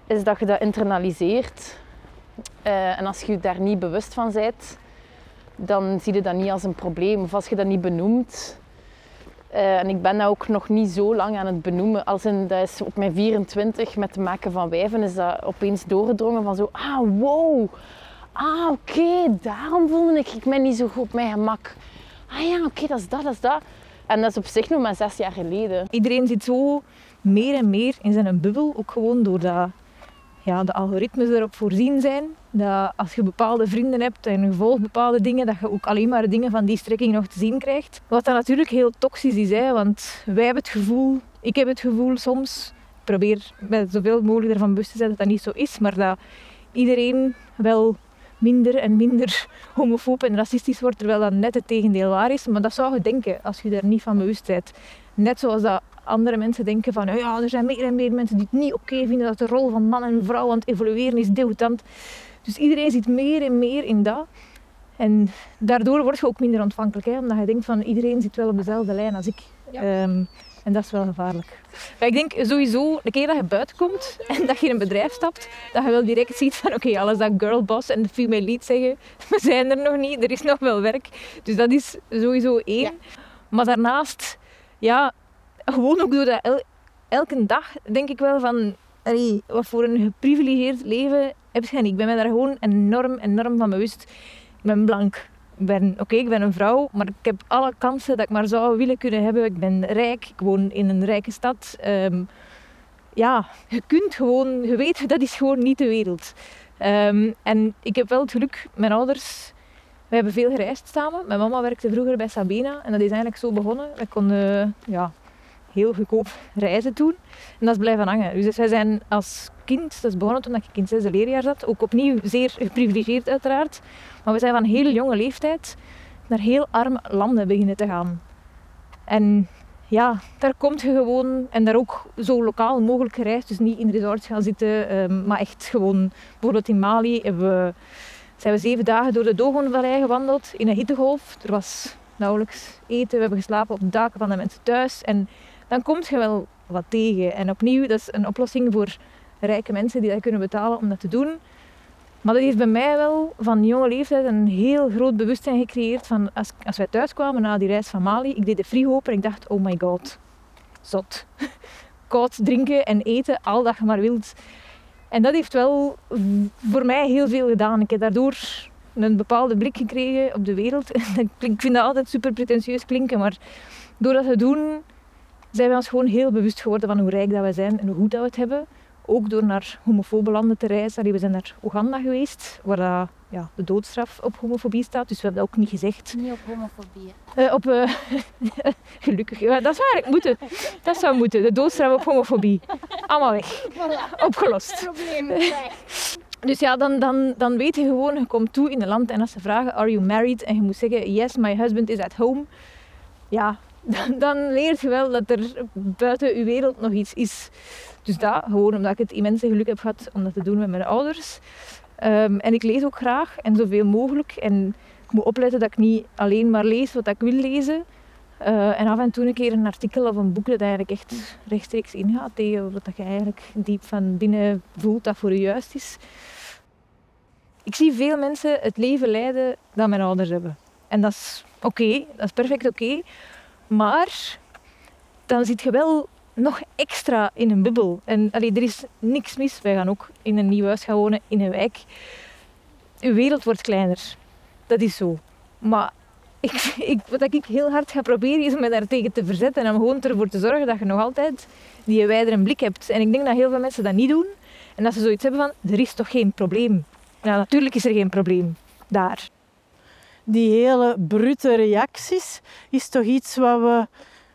is dat je dat internaliseert. Eh, en als je je daar niet bewust van bent, dan zie je dat niet als een probleem. Of als je dat niet benoemt. En ik ben dat ook nog niet zo lang aan het benoemen. Als in, dat is op mijn 24 met het maken van wijven is dat opeens doorgedrongen van zo, ah wow, ah oké, daarom voelde ik, ik mij niet zo goed op mijn gemak. Ah ja, oké, dat is dat, dat is dat. En dat is op zich nog maar zes jaar geleden. Iedereen zit zo meer en meer in zijn bubbel, ook gewoon doordat ja, de algoritmes erop voorzien zijn. Dat als je bepaalde vrienden hebt en je volgt bepaalde dingen, dat je ook alleen maar dingen van die strekking nog te zien krijgt. Wat dan natuurlijk heel toxisch is, hè, want wij hebben het gevoel, ik heb het gevoel soms, ik probeer met zoveel mogelijk ervan bewust te zijn dat dat niet zo is, maar dat iedereen wel minder en minder homofoob en racistisch wordt, terwijl dat net het tegendeel waar is. Maar dat zou je denken als je daar niet van bewust bent. Net zoals dat andere mensen denken van oh ja, er zijn meer en meer mensen die het niet oké vinden dat de rol van man en vrouw aan het evolueren is, deutant. Dus iedereen zit meer en meer in dat. En daardoor word je ook minder ontvankelijk, hè, omdat je denkt van iedereen zit wel op dezelfde lijn als ik. Ehm, en dat is wel gevaarlijk. Maar ik denk sowieso, de keer dat je buiten komt en dat je in een bedrijf stapt, dat je wel direct ziet van oké, alles dat girlboss en de female lead zeggen, we zijn er nog niet, er is nog wel werk. Dus dat is sowieso één. Maar daarnaast, ja, gewoon ook door dat elke dag denk ik wel van, allee, wat voor een geprivilegeerd leven heb je niet. Ik ben me daar gewoon enorm, enorm van bewust. Ik ben blank. Ben, oké, ik ben een vrouw, maar ik heb alle kansen dat ik maar zou willen kunnen hebben. Ik ben rijk, ik woon in een rijke stad. Ehm, ja, je kunt gewoon, je weet, dat is gewoon niet de wereld. Um, en ik heb wel het geluk, mijn ouders, we hebben veel gereisd samen. Mijn mama werkte vroeger bij Sabena en dat is eigenlijk zo begonnen. We konden ja, heel goedkoop reizen doen. En dat is blijven hangen. Dus wij zijn als kind, dat is begonnen toen ik in zesde leerjaar zat, ook opnieuw zeer geprivilegeerd uiteraard. Maar we zijn van heel jonge leeftijd naar heel arme landen beginnen te gaan. En ja, daar komt je gewoon, en daar ook zo lokaal mogelijk gereisd, dus niet in resorts gaan zitten, ehm, maar echt gewoon, bijvoorbeeld in Mali we, zijn we zeven dagen door de Dogonvallei gewandeld in een hittegolf. Er was nauwelijks eten, we hebben geslapen op de daken van de mensen thuis. En dan kom je wel wat tegen. En opnieuw, dat is een oplossing voor rijke mensen die dat kunnen betalen om dat te doen. Maar dat heeft bij mij wel van jonge leeftijd een heel groot bewustzijn gecreëerd van als, als wij thuis kwamen na die reis van Mali, ik deed de open en ik dacht, oh my god, zot. Koud drinken en eten, al dat je maar wilt. En dat heeft wel voor mij heel veel gedaan. Ik heb daardoor een bepaalde blik gekregen op de wereld. Ik vind dat altijd super pretentieus klinken, maar door dat te doen zijn we ons gewoon heel bewust geworden van hoe rijk dat we zijn en hoe goed dat we het hebben. Ook door naar homofobe landen te reizen. We zijn naar Oeganda geweest, waar ja, de doodstraf op homofobie staat. Dus we hebben dat ook niet gezegd. Niet op homofobie. Uh, op, uh, gelukkig. Ja, dat zou eigenlijk moeten. Dat zou moeten. De doodstraf op homofobie. Allemaal weg. Opgelost. Probleem weg. Dus ja, dan, dan, dan weet je gewoon, je komt toe in een land en als ze vragen, are you married? En je moet zeggen, yes, my husband is at home. Ja, dan, dan leer je wel dat er buiten je wereld nog iets is. Dus dat, gewoon omdat ik het immense geluk heb gehad om dat te doen met mijn ouders. Ehm, en ik lees ook graag en zoveel mogelijk. En ik moet opletten dat ik niet alleen maar lees wat ik wil lezen. Uh, en af en toe een keer een artikel of een boek dat eigenlijk echt rechtstreeks ingaat tegen wat je eigenlijk diep van binnen voelt dat voor je juist is. Ik zie veel mensen het leven leiden dat mijn ouders hebben. En dat is oké, dat is perfect oké. Maar dan zit je wel nog extra in een bubbel. En allee, er is niks mis. Wij gaan ook in een nieuw huis gaan wonen, in een wijk. Je wereld wordt kleiner. Dat is zo. Maar ik, ik, wat ik heel hard ga proberen is me daar tegen te verzetten. En om gewoon ervoor te zorgen dat je nog altijd die wijdere blik hebt. En ik denk dat heel veel mensen dat niet doen. En dat ze zoiets hebben van, er is toch geen probleem. Ja, natuurlijk is er geen probleem daar die hele brute reacties is toch iets wat we...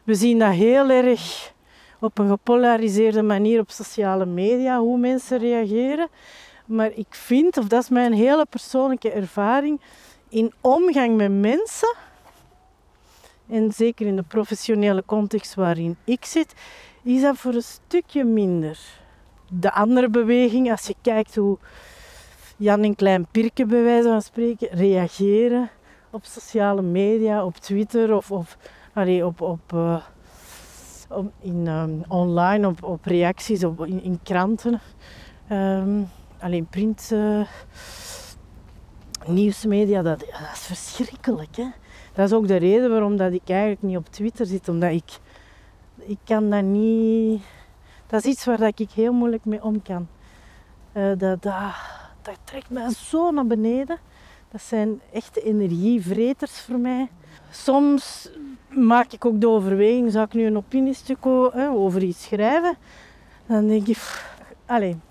We zien dat heel erg op een gepolariseerde manier op sociale media, hoe mensen reageren. Maar ik vind, of dat is mijn hele persoonlijke ervaring, in omgang met mensen, en zeker in de professionele context waarin ik zit, is dat voor een stukje minder. De andere beweging, als je kijkt hoe Jan en Klein Pirke bij wijze van spreken reageren, op sociale media, op Twitter of, of allee, op, op, op in, um, online, op, op reacties op, in, kranten. Um, alleen print uh, nieuwsmedia, dat, dat is verschrikkelijk. Hè? Dat is ook de reden waarom dat ik eigenlijk niet op Twitter zit, omdat ik, ik kan dat niet... Dat is iets waar dat ik heel moeilijk mee om kan. Uh, dat, dat, dat trekt mij zo naar beneden. Dat zijn echte energievreters voor mij. Soms maak ik ook de overweging, zou ik nu een opiniestuk over iets schrijven? Dan denk ik,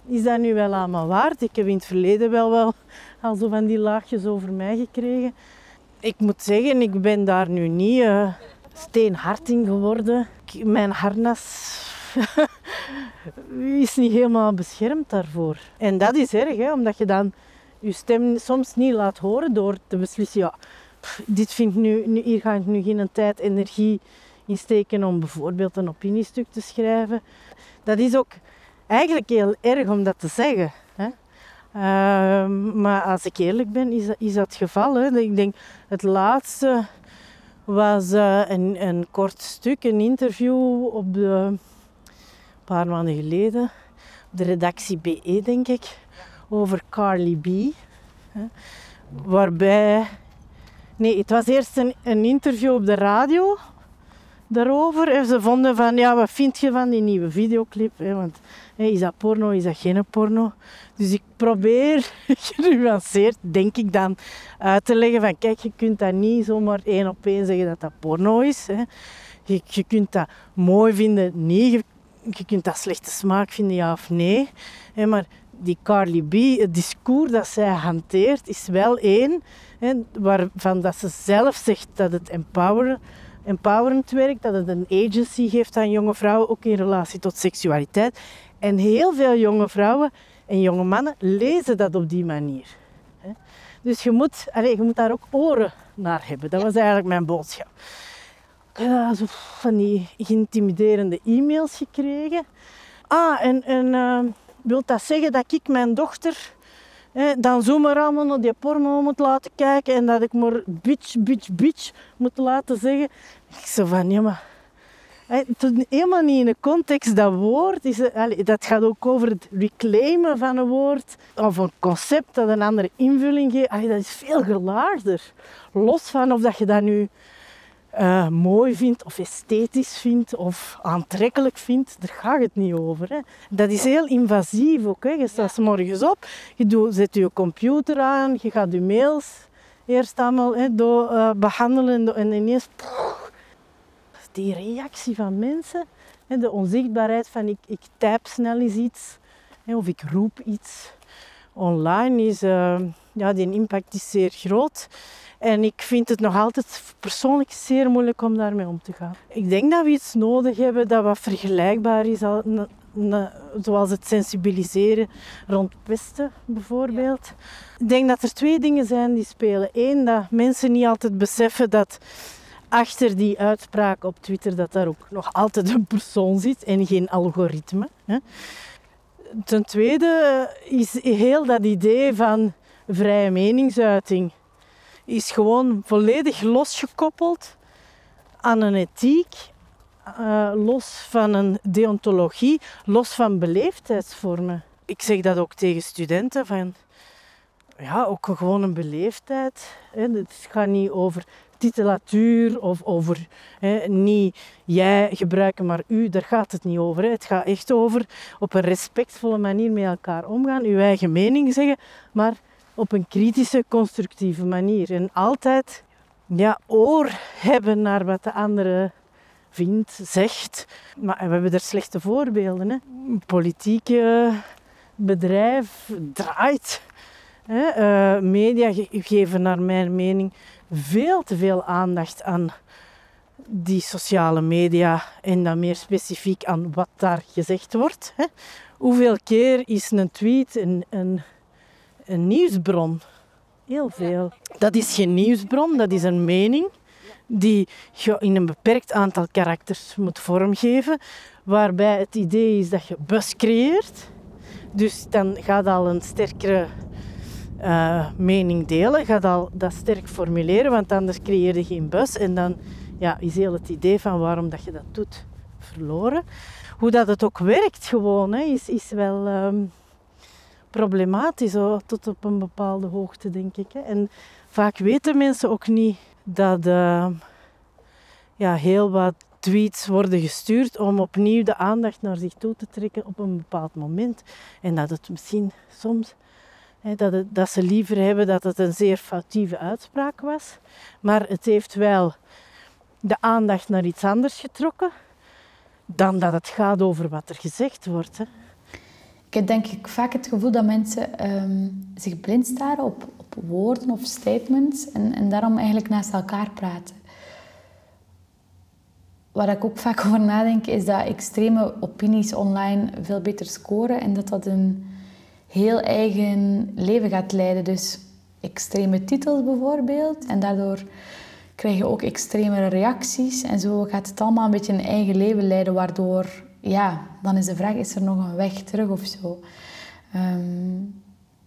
is dat nu wel allemaal waard? Ik heb in het verleden wel, wel al zo van die laagjes over mij gekregen. Ik moet zeggen, ik ben daar nu niet uh, steenhard in geworden. Mijn harnas is niet helemaal beschermd daarvoor. En dat is erg, hè, omdat je dan je stem soms niet laat horen door te beslissen, ja, dit vindt nu, nu, hier ga ik nu geen tijd, energie in steken om bijvoorbeeld een opiniestuk te schrijven. Dat is ook eigenlijk heel erg om dat te zeggen. Hè. Uh, maar als ik eerlijk ben, is dat, is dat het geval. Ik denk, het laatste was uh, een, een kort stuk, een interview op de, een paar maanden geleden, op de redactie BE, denk ik, over Carly B. Hè. Waarbij Nee, het was eerst een, een interview op de radio daarover. En ze vonden van, ja, wat vind je van die nieuwe videoclip? Want is dat porno, is dat geen porno? Dus ik probeer genuanceerd, denk ik dan, uit te leggen van, kijk, je kunt dat niet zomaar één op één zeggen dat dat porno is. Hè. Je, je kunt dat mooi vinden. Je, je kunt dat slechte smaak vinden, ja of nee. Hè, maar die Carly B, het discours dat zij hanteert, is wel één hè, waarvan dat ze zelf zegt dat het empower, empowerend werkt, dat het een agency geeft aan jonge vrouwen, ook in relatie tot seksualiteit. En heel veel jonge vrouwen en jonge mannen lezen dat op die manier. Hè. Dus je moet, allez, je moet daar ook oren naar hebben. Dat was eigenlijk mijn boodschap. Ik heb zo van die intimiderende e-mails gekregen. Ah, en, en uh, wil dat zeggen dat ik mijn dochter dan zomaar allemaal naar die porno moet laten kijken en dat ik maar bitch, bitch, bitch moet laten zeggen. Ik zo van, ja maar... helemaal niet in de context dat woord. Is, dat gaat ook over het reclaimen van een woord. Of een concept dat een andere invulling geeft. dat is veel gelaagder. Los van of dat je dat nu uh, mooi vindt of esthetisch vindt of aantrekkelijk vindt, daar gaat het niet over. Hè. Dat is heel invasief ook. Hè. Je staat ja. morgens op, je doet, zet je computer aan, je gaat je mails eerst allemaal hè, door, uh, behandelen en ineens... Die reactie van mensen, hè, de onzichtbaarheid van ik, ik type snel eens iets hè, of ik roep iets online, is, uh, ja, die impact is zeer groot. En ik vind het nog altijd persoonlijk zeer moeilijk om daarmee om te gaan. Ik denk dat we iets nodig hebben dat wat vergelijkbaar is, zoals het sensibiliseren rond pesten bijvoorbeeld. Ik denk dat er twee dingen zijn die spelen. Eén, dat mensen niet altijd beseffen dat achter die uitspraak op Twitter dat daar ook nog altijd een persoon zit en geen algoritme. Ten tweede is heel dat idee van vrije meningsuiting is gewoon volledig losgekoppeld aan een ethiek, uh, los van een deontologie, los van beleefdheidsvormen. Ik zeg dat ook tegen studenten van ja, ook gewoon een beleefdheid. Hè. Het gaat niet over titulatuur of over hè, niet jij gebruiken, maar u. Daar gaat het niet over. Het gaat echt over op een respectvolle manier met elkaar omgaan, uw eigen mening zeggen, maar op een kritische, constructieve manier. En altijd ja, oor hebben naar wat de andere vindt, zegt. Maar we hebben er slechte voorbeelden. Hè. Politieke bedrijf draait. Hè. Uh, media geven naar mijn mening veel te veel aandacht aan die sociale media en dan meer specifiek aan wat daar gezegd wordt. Hè. Hoeveel keer is een tweet een, een een nieuwsbron. Heel veel. Dat is geen nieuwsbron, dat is een mening die je in een beperkt aantal karakters moet vormgeven, waarbij het idee is dat je bus creëert. Dus dan gaat al een sterkere uh, mening delen, gaat al dat sterk formuleren, want anders creëer je geen bus en dan ja, is heel het idee van waarom dat je dat doet verloren. Hoe dat het ook werkt gewoon, hè, is, is wel... Um, problematisch, tot op een bepaalde hoogte, denk ik. Hè. En vaak weten mensen ook niet dat uh, ja, heel wat tweets worden gestuurd om opnieuw de aandacht naar zich toe te trekken op een bepaald moment. En dat het misschien soms, hè, dat, het, dat ze liever hebben dat het een zeer foutieve uitspraak was, maar het heeft wel de aandacht naar iets anders getrokken dan dat het gaat over wat er gezegd wordt. Hè. Ik heb denk ik vaak het gevoel dat mensen ehm, zich blind staren op, op woorden of statements en, en daarom eigenlijk naast elkaar praten. Waar ik ook vaak over nadenk, is dat extreme opinies online veel beter scoren en dat dat een heel eigen leven gaat leiden. Dus extreme titels bijvoorbeeld en daardoor krijg je ook extremere reacties en zo gaat het allemaal een beetje een eigen leven leiden, waardoor, ja, dan is de vraag, is er nog een weg terug of zo? Ehm,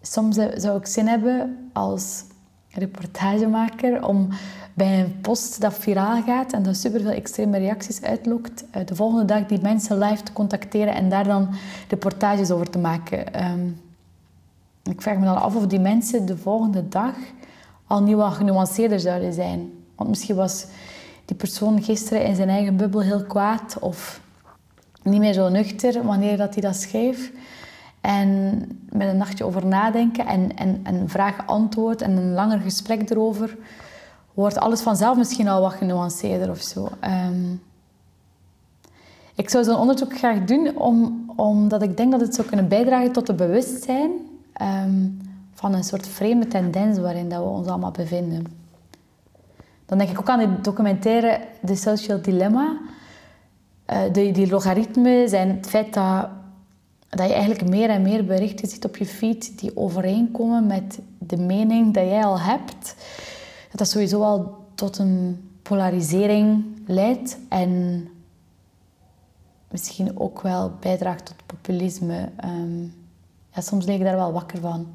soms zou ik zin hebben als reportagemaker om bij een post dat viraal gaat en dat superveel extreme reacties uitlokt, eh, de volgende dag die mensen live te contacteren en daar dan reportages over te maken. Ehm, ik vraag me dan af of die mensen de volgende dag al niet wat genuanceerder zouden zijn. Want misschien was die persoon gisteren in zijn eigen bubbel heel kwaad of niet meer zo nuchter wanneer dat hij dat schreef. En met een nachtje over nadenken en, en, en vraag-antwoord en een langer gesprek erover, wordt alles vanzelf misschien al wat genuanceerder of zo. Ehm, ik zou zo'n onderzoek graag doen, om, omdat ik denk dat het zou kunnen bijdragen tot het bewustzijn ehm, van een soort vreemde tendens waarin dat we ons allemaal bevinden. Dan denk ik ook aan die documentaire The Social Dilemma. Uh, die, die logaritmes en het feit dat, dat je eigenlijk meer en meer berichten ziet op je feed die overeenkomen met de mening dat jij al hebt dat dat sowieso al tot een polarisering leidt en misschien ook wel bijdraagt tot populisme. Um, ja, soms lig ik daar wel wakker van.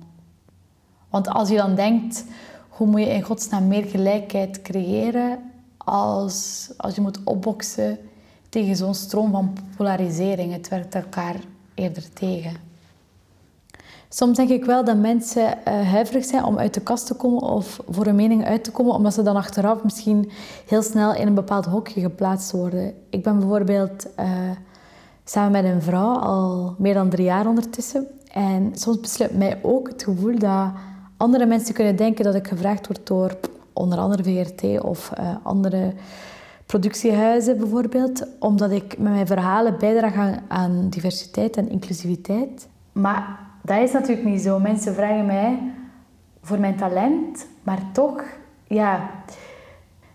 Want als je dan denkt, hoe moet je in godsnaam meer gelijkheid creëren als, als je moet opboksen tegen zo'n stroom van polarisering? Het werkt elkaar eerder tegen. Soms denk ik wel dat mensen uh, huiverig zijn om uit de kast te komen of voor een mening uit te komen, omdat ze dan achteraf misschien heel snel in een bepaald hokje geplaatst worden. Ik ben bijvoorbeeld uh, samen met een vrouw al meer dan drie jaar ondertussen. En soms besluit mij ook het gevoel dat andere mensen kunnen denken dat ik gevraagd word door onder andere VRT of uh, andere productiehuizen bijvoorbeeld, omdat ik met mijn verhalen bijdraag aan, aan diversiteit en inclusiviteit. Maar dat is natuurlijk niet zo. Mensen vragen mij voor mijn talent, maar toch, ja.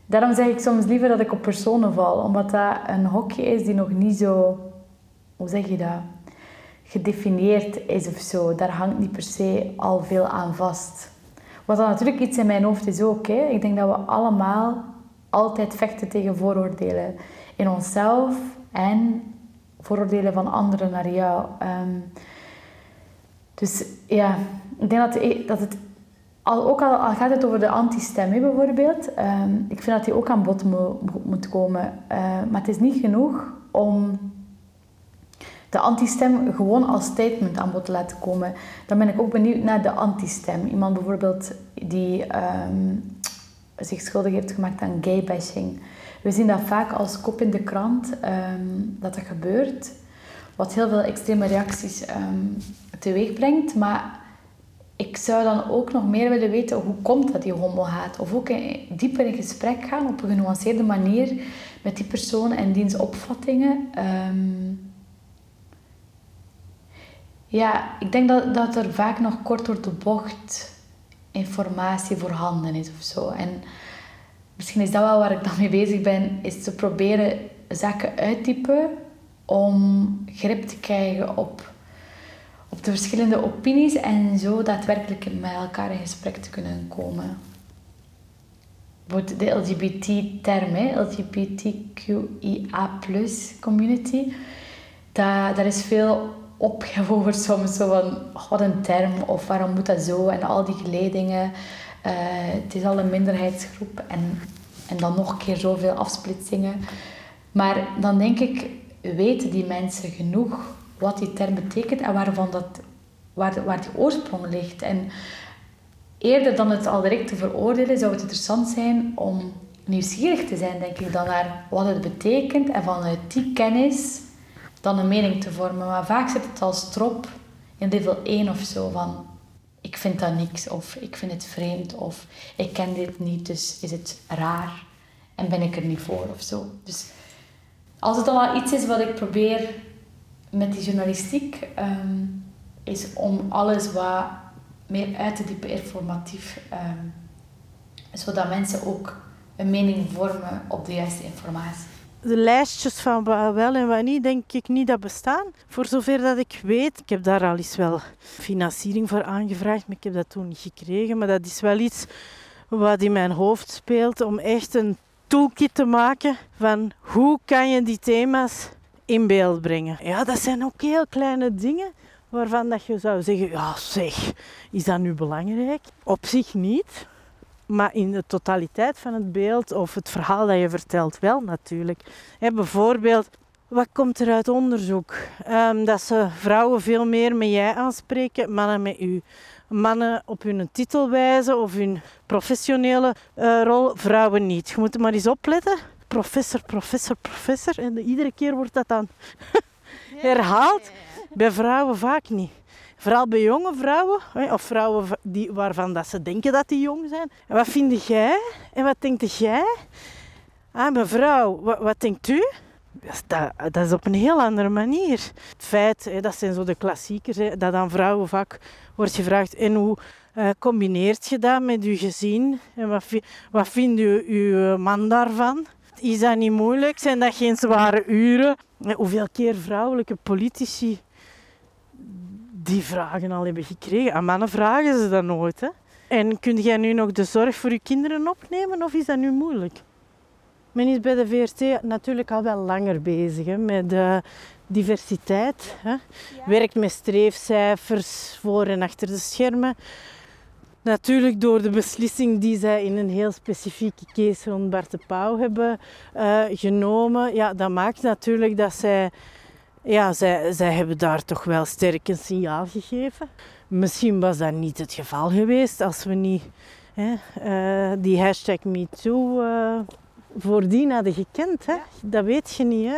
Daarom zeg ik soms liever dat ik op personen val, omdat dat een hokje is die nog niet zo, hoe zeg je dat, gedefinieerd is of zo. Daar hangt niet per se al veel aan vast. Wat dan natuurlijk iets in mijn hoofd is ook. Hè. Ik denk dat we allemaal altijd vechten tegen vooroordelen in onszelf en vooroordelen van anderen naar jou. Um, dus ja, ik denk dat, dat het... Al, ook al, al, gaat het over de anti-stem bijvoorbeeld, um, ik vind dat die ook aan bod mo moet komen. Uh, maar het is niet genoeg om de anti-stem gewoon als statement aan bod te laten komen. Dan ben ik ook benieuwd naar de anti-stem. Iemand bijvoorbeeld die zich schuldig heeft gemaakt aan gay-bashing. We zien dat vaak als kop in de krant, um, dat dat gebeurt. Wat heel veel extreme reacties um, teweeg brengt. Maar ik zou dan ook nog meer willen weten hoe komt dat die homo haat. Of ook dieper in gesprek gaan op een genuanceerde manier met die persoon en diens opvattingen. Um, ja, ik denk dat, dat er vaak nog kort door de bocht informatie voorhanden is of zo. En misschien is dat wel waar ik dan mee bezig ben, is te proberen zaken uittypen om grip te krijgen op op de verschillende opinies en zo daadwerkelijk met elkaar in gesprek te kunnen komen. De LGBT-term, LGBTQIA community, daar, daar is veel ophef over soms. Zo van, oh, wat een term, of waarom moet dat zo, en al die geledingen. Uh, het is al een minderheidsgroep en, en dan nog een keer zoveel afsplitsingen. Maar dan denk ik, weten die mensen genoeg wat die term betekent en waarvan dat, waar, waar die oorsprong ligt. En eerder dan het al direct te veroordelen, zou het interessant zijn om nieuwsgierig te zijn, denk ik, dan naar wat het betekent en vanuit die kennis dan een mening te vormen. Maar vaak zit het als strop in level 1 of zo van ik vind dat niks of ik vind het vreemd of ik ken dit niet, dus is het raar. en ben ik er niet voor of zo. Dus als het al iets is wat ik probeer met die journalistiek, ehm, is om alles wat meer uit te diepen informatief, ehm, zodat mensen ook een mening vormen op de juiste informatie. De lijstjes van wat wel en wat niet, denk ik niet dat bestaan. Voor zover dat ik weet, ik heb daar al eens wel financiering voor aangevraagd, maar ik heb dat toen niet gekregen. Maar dat is wel iets wat in mijn hoofd speelt om echt een toolkit te maken van hoe kan je die thema's in beeld brengen. Ja, dat zijn ook heel kleine dingen waarvan dat je zou zeggen, ja zeg, is dat nu belangrijk? Op zich niet, maar in de totaliteit van het beeld of het verhaal dat je vertelt wel natuurlijk. bijvoorbeeld, wat komt er uit onderzoek? Um, dat ze vrouwen veel meer met jij aanspreken, mannen met u. Mannen op hun titel wijzen of hun professionele uh, rol, vrouwen niet. Je moet er maar eens opletten. Professor, professor, professor. En iedere keer wordt dat dan herhaald. Bij vrouwen vaak niet. Vooral bij jonge vrouwen, of vrouwen die, waarvan dat ze denken dat die jong zijn. En wat vind jij? En wat denkt jij? Ah, mevrouw, wat, wat denkt u? Dat, dat, is op een heel andere manier. Het feit, dat zijn zo de klassiekers, dat aan vrouwen vaak wordt gevraagd: en hoe uh, combineert je dat met je gezin? En wat, wat vindt u, uw man daarvan? Is dat niet moeilijk? Zijn dat geen zware uren? Hoeveel keer vrouwelijke politici die vragen al hebben gekregen. Aan mannen vragen ze dat nooit. Hè? En kun jij nu nog de zorg voor je kinderen opnemen of is dat nu moeilijk? Men is bij de VRT natuurlijk al wel langer bezig hè, met diversiteit. Hè. Werkt met streefcijfers voor en achter de schermen. Natuurlijk door de beslissing die zij in een heel specifieke case rond Bart de Pauw hebben uh, genomen. Ja, dat maakt natuurlijk dat zij ja, zij, zij hebben daar toch wel sterk een signaal gegeven. Misschien was dat niet het geval geweest als we niet hè, uh, die hashtag MeToo uh, voordien hadden gekend. Hè. Dat weet je niet.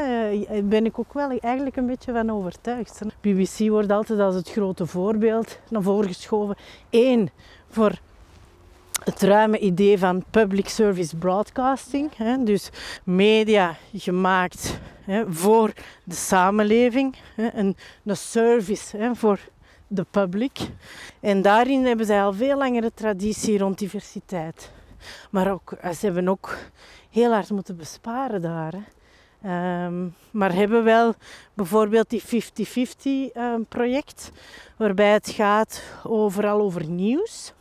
Daar ben ik ook wel eigenlijk een beetje van overtuigd. BBC wordt altijd als het grote voorbeeld naar voren geschoven. Eén, voor het ruime idee van public service broadcasting. Hè, dus media gemaakt hè, voor de samenleving, hè, een, een service hè, voor de public. En daarin hebben zij al veel langere traditie rond diversiteit. Maar ook, eh, ze hebben ook heel hard moeten besparen daar. Hè. Um, maar hebben wel bijvoorbeeld die 50-50 ehm, project, waarbij het gaat overal over nieuws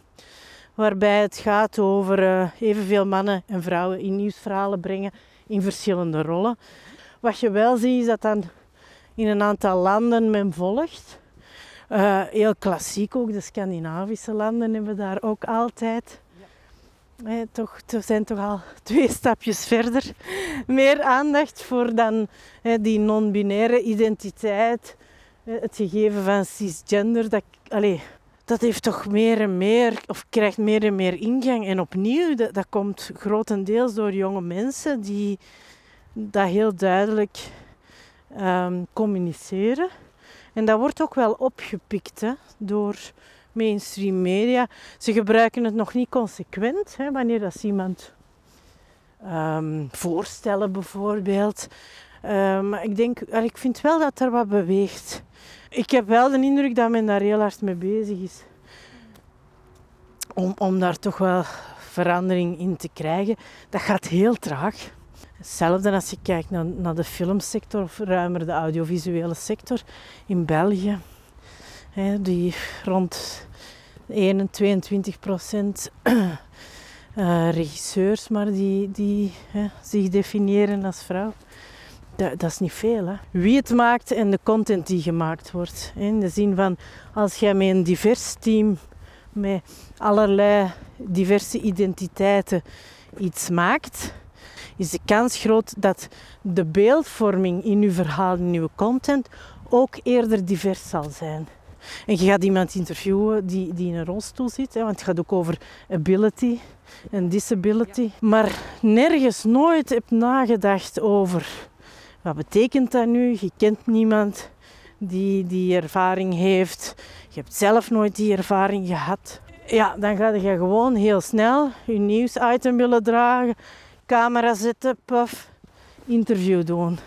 waarbij het gaat over uh, evenveel mannen en vrouwen in nieuwsverhalen brengen in verschillende rollen. Wat je wel ziet is dat dan in een aantal landen men volgt. Uh, heel klassiek ook, de Scandinavische landen hebben daar ook altijd. Ja. toch, we zijn toch al twee stapjes verder. Meer aandacht voor dan die non-binaire identiteit. het gegeven van cisgender. Dat, allez, dat heeft toch meer en meer, of krijgt meer en meer ingang. En opnieuw, dat, komt grotendeels door jonge mensen die dat heel duidelijk um, communiceren. En dat wordt ook wel opgepikt hè, door mainstream media. Ze gebruiken het nog niet consequent. Hè, wanneer dat iemand um, voorstellen bijvoorbeeld. Maar ik denk, ik vind wel dat er wat beweegt. Ik heb wel de indruk dat men daar heel hard mee bezig is. Om, om daar toch wel verandering in te krijgen. Dat gaat heel traag. Hetzelfde als je kijkt naar, naar de filmsector of ruimer de audiovisuele sector in België. Hè, die rond 1, 22 procent uh, regisseurs, maar die, die hè, zich definiëren als vrouw. Dat, dat, is niet veel. Hè. Wie het maakt en de content die gemaakt wordt. In de zin van, als jij met een divers team, met allerlei diverse identiteiten iets maakt, is de kans groot dat de beeldvorming in je verhaal, in je content, ook eerder divers zal zijn. En je gaat iemand interviewen die, die in een rolstoel zit, hè, want het gaat ook over ability en disability. Maar nergens nooit heb nagedacht over wat betekent dat nu? Je kent niemand die die ervaring heeft. Je hebt zelf nooit die ervaring gehad. Ja, dan ga je gewoon heel snel je nieuwsitem willen dragen camera zetten, paf, interview doen.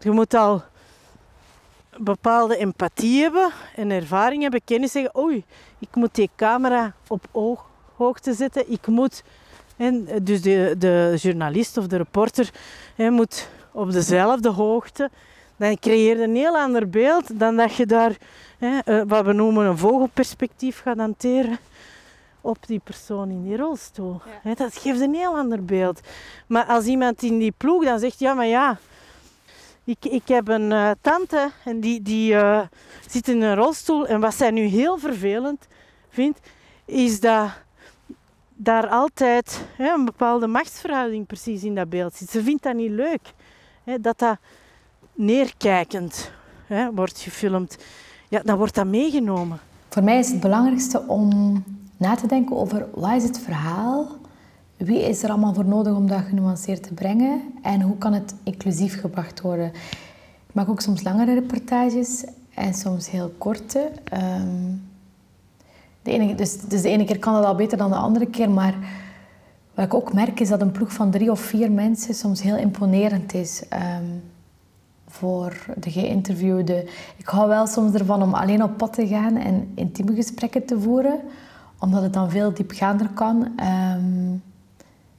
Je moet al bepaalde empathie hebben en ervaring hebben, kennis zeggen, oei, ik moet die camera op ooghoogte zetten, ik moet... En dus de, de journalist of de reporter hè, moet op dezelfde hoogte. Dan creëer je een heel ander beeld dan dat je daar, hè, eh, wat we noemen een vogelperspectief gaat hanteren op die persoon in die rolstoel. Hè, dat geeft een heel ander beeld. Maar als iemand in die ploeg dan zegt, ja, maar ja, ik, ik heb een eh, tante en die, die eh, zit in een rolstoel. En wat zij nu heel vervelend vindt, is dat daar altijd hè, een bepaalde machtsverhouding precies in dat beeld zit. Ze vindt dat niet leuk. Dat dat neerkijkend hè, wordt gefilmd. Ja, dan wordt dat meegenomen. Voor mij is het belangrijkste om na te denken over wat is het verhaal, wie is er allemaal voor nodig om dat genuanceerd te brengen en hoe kan het inclusief gebracht worden. Ik maak ook soms langere reportages en soms heel korte. Ehm, de ene, dus, dus de ene keer kan dat al beter dan de andere keer, maar wat ik ook merk is dat een ploeg van drie of vier mensen soms heel imponerend is. Ehm, voor de geïnterviewde. Ik hou wel soms ervan om alleen op pad te gaan en intieme gesprekken te voeren, omdat het dan veel diepgaander kan. Ehm,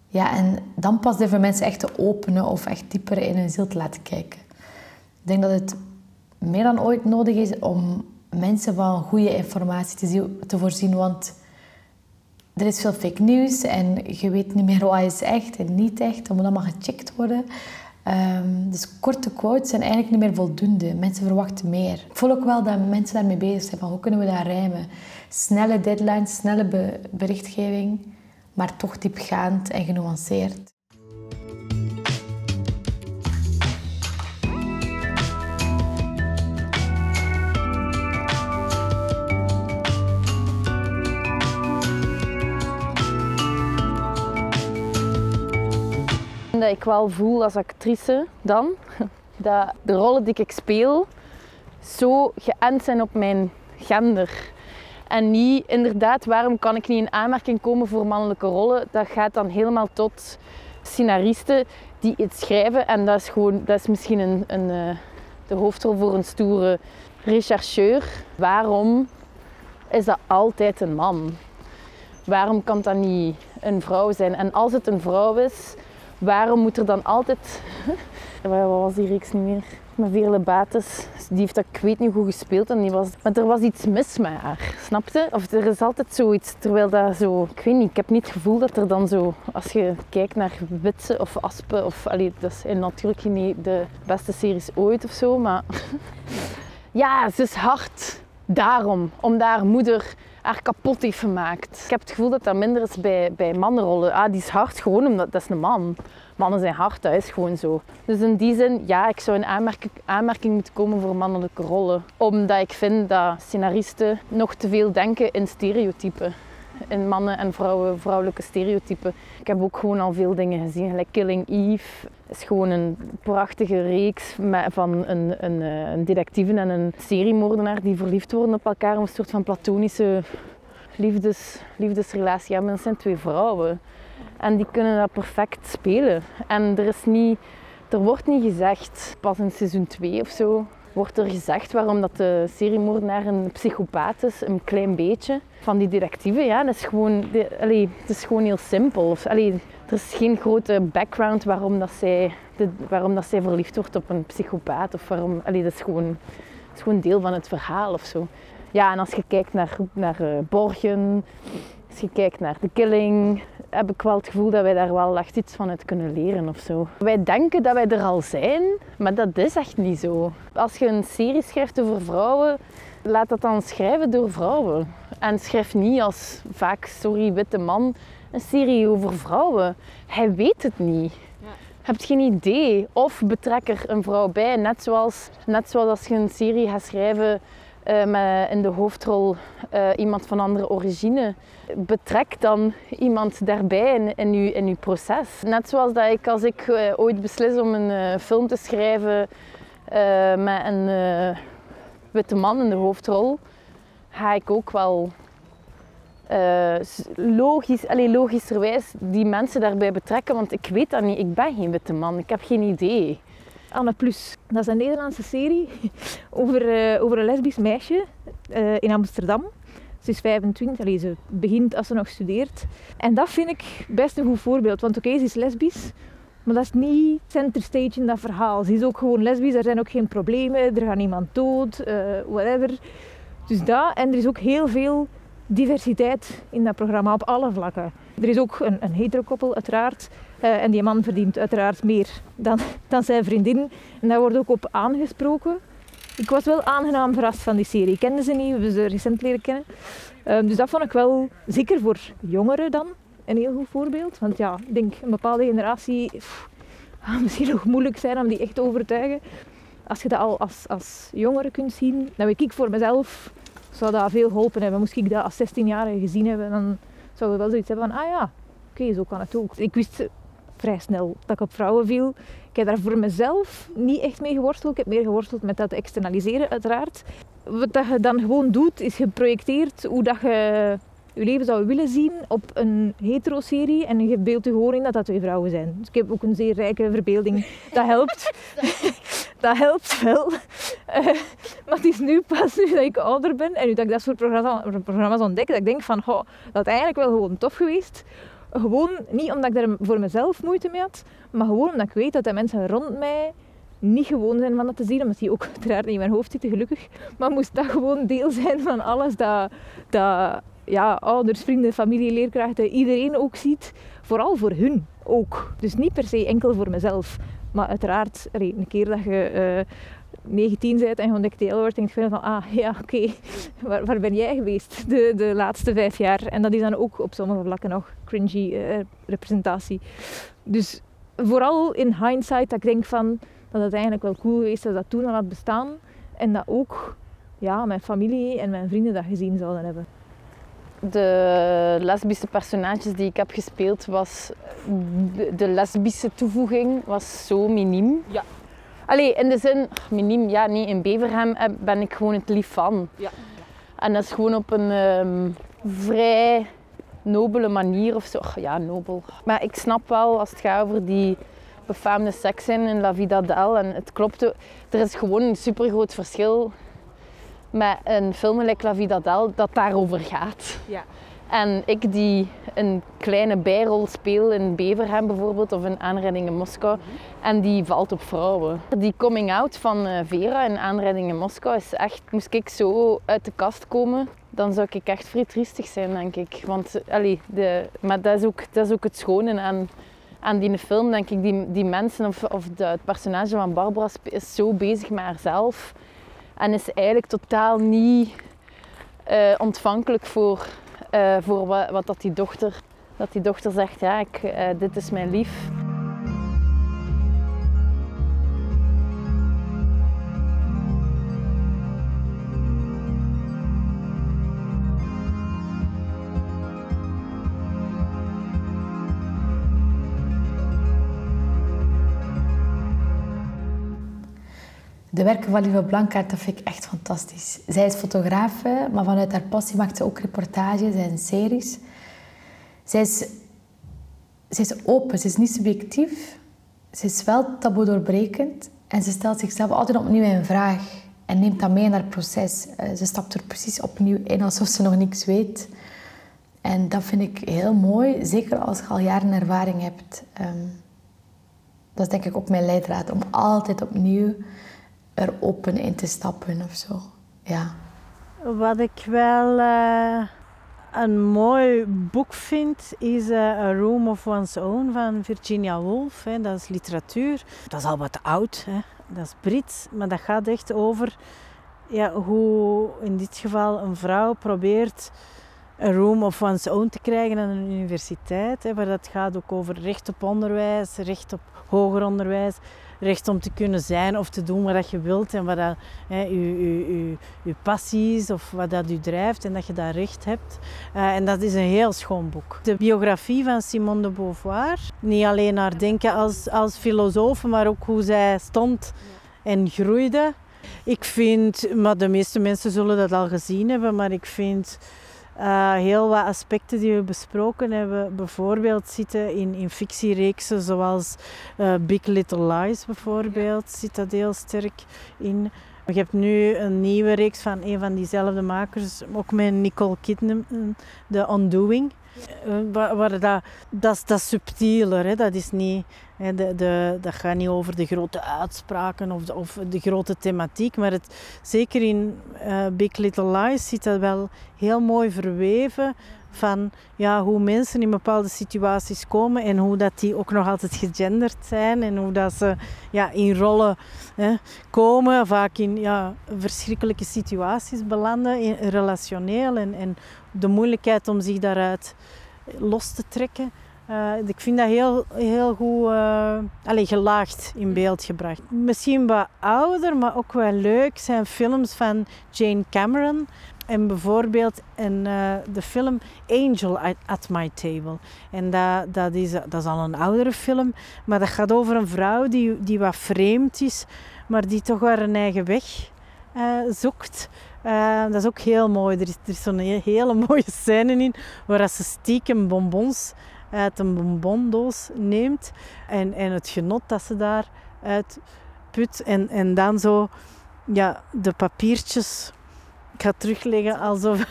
ja, en dan pas even mensen echt te openen of echt dieper in hun ziel te laten kijken. Ik denk dat het meer dan ooit nodig is om mensen van goede informatie te, te voorzien, want er is veel fake news en je weet niet meer wat is echt en niet echt. Dat moet allemaal gecheckt worden. Um, dus korte quotes zijn eigenlijk niet meer voldoende. Mensen verwachten meer. Ik voel ook wel dat mensen daarmee bezig zijn. Van hoe kunnen we dat rijmen? Snelle deadlines, snelle berichtgeving, maar toch diepgaand en genuanceerd. Ik wel voel als actrice dan, dat de rollen die ik speel zo geënt zijn op mijn gender. En niet, inderdaad, waarom kan ik niet in aanmerking komen voor mannelijke rollen? Dat gaat dan helemaal tot scenaristen die iets schrijven. En dat is, gewoon, dat is misschien een, een, eh, de hoofdrol voor een stoere rechercheur. Waarom is dat altijd een man? Waarom kan dat niet een vrouw zijn? En als het een vrouw is, waarom moet er dan altijd... Wat was die reeks niet meer? Met Veerle Bates. Die heeft dat, ik weet niet hoe gespeeld. En die was, maar er was iets mis met haar. Snapte? Of er is altijd zoiets, terwijl dat zo... Ik weet niet, ik heb niet het gevoel dat er dan zo... Als je kijkt naar Witse of Aspen of... Allee, dat is natuurlijk niet de beste series ooit of zo, maar... ja, ze is hard. Daarom. Om daar moeder haar kapot heeft gemaakt. Ik heb het gevoel dat dat minder is bij, bij mannenrollen. Ah, die is hard gewoon omdat dat is een man. Mannen zijn hard, dat is gewoon zo. Dus in die zin, ja, ik zou in aanmerking, aanmerking moeten komen voor mannelijke rollen. Omdat ik vind dat scenaristen nog te veel denken in stereotypen. In mannen en vrouwen, vrouwelijke stereotypen. Ik heb ook gewoon al veel dingen gezien. Gelijk Killing Eve is gewoon een prachtige reeks van een, een, eh, een detectieve en een seriemoordenaar die verliefd worden op elkaar. Een soort van platonische liefdes, liefdesrelatie hebben. Dat zijn twee vrouwen. En die kunnen dat perfect spelen. En er, is niet, er wordt niet gezegd, pas in seizoen 2 of zo, wordt er gezegd waarom dat de seriemoordenaar een psychopaat is, een klein beetje. Van die detectieven, ja, dat is gewoon, de, het is gewoon heel simpel. Allee, er is geen grote background waarom, dat zij, de, waarom dat zij verliefd wordt op een psychopaat. Of waarom, allee, dat, is gewoon, dat is gewoon deel van het verhaal of zo. Ja, en als je kijkt naar, naar uh, Borgen, als je kijkt naar The Killing, heb ik wel het gevoel dat wij daar wel echt iets van uit kunnen leren of zo. Wij denken dat wij er al zijn, maar dat is echt niet zo. Als je een serie schrijft over vrouwen, laat dat dan schrijven door vrouwen. En schrijf niet als vaak, sorry, witte man, een serie over vrouwen. Hij weet het niet. Ja. Hebt geen idee. Of betrek er een vrouw bij, net zoals, net zoals als je een serie gaat schrijven uh, met in de hoofdrol uh, iemand van andere origine. Betrek dan iemand daarbij in, in, uw, in uw proces. Net zoals dat ik, als ik uh, ooit beslis om een film te schrijven met een witte man in de hoofdrol, ga ik ook wel eh, logisch, allee, logischerwijs die mensen daarbij betrekken, want ik weet dat niet. Ik ben geen witte man, ik heb geen idee. Anne Plus. Dat is een Nederlandse serie over, eh, over een lesbisch meisje eh, in Amsterdam. Ze is 25, allee, ze begint als ze nog studeert. En dat vind ik best een goed voorbeeld. Want oké, ze is lesbisch, maar dat is niet center stage in dat verhaal. Ze is ook gewoon lesbisch, er zijn ook geen problemen, er gaat niemand dood, whatever. Dus dat, en er is ook heel veel diversiteit in dat programma op alle vlakken. Er is ook een, een heterokoppel, uiteraard. Eh, en die man verdient uiteraard meer dan, dan zijn vriendin. En daar wordt ook op aangesproken. Ik was wel aangenaam verrast van die serie. Ik kende ze niet, we hebben ze recent leren kennen. Ehm, dus dat vond ik wel, zeker voor jongeren dan, een heel goed voorbeeld. Want ja, ik denk een bepaalde generatie gaat misschien nog moeilijk zijn om die echt te overtuigen. Als je dat al als, als jongere kunt zien, dan weet ik voor mezelf, zou dat veel geholpen hebben. Moest ik dat als 16-jarige gezien hebben, dan zou ik wel zoiets hebben van, ah ja, oké, zo kan het ook. Ik wist vrij snel dat ik op vrouwen viel. Ik heb daar voor mezelf niet echt mee geworsteld. Ik heb meer geworsteld met dat te externaliseren, uiteraard. Wat dat je dan gewoon doet, is je projecteert hoe dat je je leven zou willen zien op een hetero-serie en je beeldt je gewoon in dat dat twee vrouwen zijn. Dus ik heb ook een zeer rijke verbeelding. Dat helpt. dat helpt wel. Eh, maar het is nu pas nu dat ik ouder ben en nu dat ik dat soort programma's, programma's ontdek, dat ik denk van, goh, dat is eigenlijk wel gewoon tof geweest. Gewoon, niet omdat ik daar voor mezelf moeite mee had, maar gewoon omdat ik weet dat de mensen rond mij niet gewoon zijn van dat te zien, omdat die ook uiteraard niet in mijn hoofd zitten, gelukkig. Maar moest dat gewoon deel zijn van alles dat, dat ja, ouders, vrienden, familie, leerkrachten, iedereen ook ziet. Vooral voor hun ook. Dus niet per se enkel voor mezelf. Maar uiteraard, een keer dat je eh 19 bent en de wordt, denk je van, ah ja, oké, waar, waar ben jij geweest de, de laatste vijf jaar? En dat is dan ook op sommige vlakken nog cringy eh, representatie. Dus vooral in hindsight, dat ik denk van, dat het eigenlijk wel cool geweest is dat dat toen al had bestaan. En dat ook ja, mijn familie en mijn vrienden dat gezien zouden hebben. De lesbische personages die ik heb gespeeld, was de, de lesbische toevoeging was zo miniem. Ja. Allee, in de zin, miniem, ja, nee, in Beverham eh, ben ik gewoon het lief van. Ja. En dat is gewoon op een ehm, vrij nobele manier of zo. Och, ja, nobel. Maar ik snap wel als het gaat over die befaamde seks in La Vida Del. En het klopt, er is gewoon een supergroot verschil met een film like La Vida Del dat daarover gaat. Ja. En ik die een kleine bijrol speel in Beverham bijvoorbeeld of in Aanrijding in Moskou en die valt op vrouwen. Die coming out van eh, Vera in Aanrijding in Moskou is echt, moest ik zo uit de kast komen, dan zou ik echt vrij triestig zijn denk ik. Want, allee, de, maar dat is, ook, dat is ook het schone aan, aan die film denk ik. Die, die mensen of, of de, het personage van Barbara is zo bezig met haarzelf en is eigenlijk totaal niet eh, ontvankelijk voor, eh, voor wat, wat dat die dochter, dat die dochter zegt. Ja, ik, eh, dit is mijn lief. De werken van Lieve Blankaert, dat vind ik echt fantastisch. Zij is fotografe, maar vanuit haar passie maakt ze ook reportages en series. Zij is, zij is open, ze is niet subjectief. Ze is wel taboe doorbrekend en ze stelt zichzelf altijd opnieuw in vraag en neemt dat mee in haar proces. Eh, Ze stapt er precies opnieuw in alsof ze nog niks weet. En dat vind ik heel mooi, zeker als je al jaren ervaring hebt. Ehm, dat is denk ik ook mijn leidraad, om altijd opnieuw er open in te stappen of zo. Ja. Wat ik wel eh, een mooi boek vind, is eh, A Room of One's Own van Virginia Woolf. Hè. Dat is literatuur. Dat is al wat oud, hè. dat is Brits, maar dat gaat echt over ja, hoe in dit geval een vrouw probeert een room of one's own te krijgen aan een universiteit. Hè, waar dat gaat ook over recht op onderwijs, recht op hoger onderwijs, recht om te kunnen zijn of te doen wat je wilt en wat dat, hè, je, je passie is of wat dat je drijft en dat je daar recht hebt. Eh, en dat is een heel schoon boek. De biografie van Simone de Beauvoir, niet alleen haar denken als, als filosoof, maar ook hoe zij stond en groeide. Ik vind, maar de meeste mensen zullen dat al gezien hebben, maar ik vind Uh, heel wat aspecten die we besproken hebben, bijvoorbeeld zitten in, in fictiereeksen zoals uh, Big Little Lies bijvoorbeeld, zit dat heel sterk in. Je hebt nu een nieuwe reeks van een van diezelfde makers, ook met Nicole Kidman, The Undoing. Dat, dat, dat is subtieler, hè? dat is niet de, de, dat gaat niet over de grote uitspraken of de, of de grote thematiek, maar het, zeker in uh, Big Little Lies zit dat wel heel mooi verweven van ja, hoe mensen in bepaalde situaties komen en hoe dat die ook nog altijd gegenderd zijn en hoe dat ze ja, in rollen hè, komen, vaak in ja, verschrikkelijke situaties belanden, in, relationeel en, en de moeilijkheid om zich daaruit los te trekken. Uh, ik vind dat heel, heel goed uh, allez, gelaagd in beeld gebracht. Misschien wat ouder, maar ook wel leuk zijn films van Jane Cameron. En bijvoorbeeld in, uh, de film Angel at, My Table. En dat, dat, is, dat is al een oudere film, maar dat gaat over een vrouw die, die wat vreemd is, maar die toch een eigen weg zoekt. dat is ook heel mooi. Er is, er is zo'n hele mooie scène in waar ze stiekem bonbons uit een bonbondoos neemt en, en het genot dat ze daaruit put en, en dan zo ja, de papiertjes gaat terugleggen alsof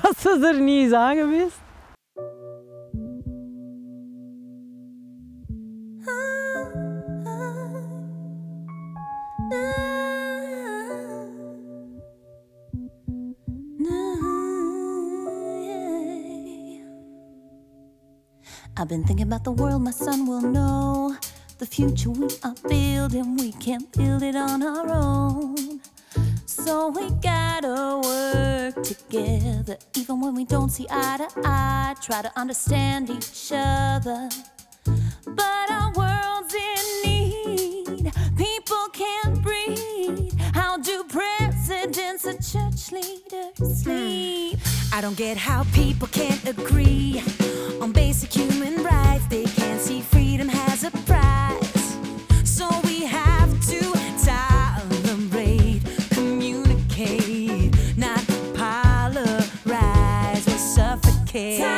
dat ze er niet is aan geweest. I've been thinking about the world my son will know. The future we are building, we can't build it on our own. So we gotta work together, even when we don't see eye to eye. Try to understand each other. But our world's in need, people can't breathe. How do presidents and church leaders hmm. sleep? I don't get how people can't agree on basic human rights. They care.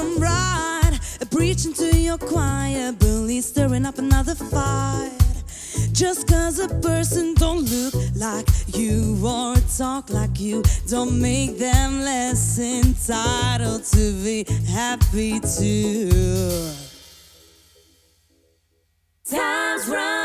From right? Preaching to your choir, bully stirring up another fight. Just cause a person don't look like you or talk like you, don't make them less entitled to be happy too. Time's running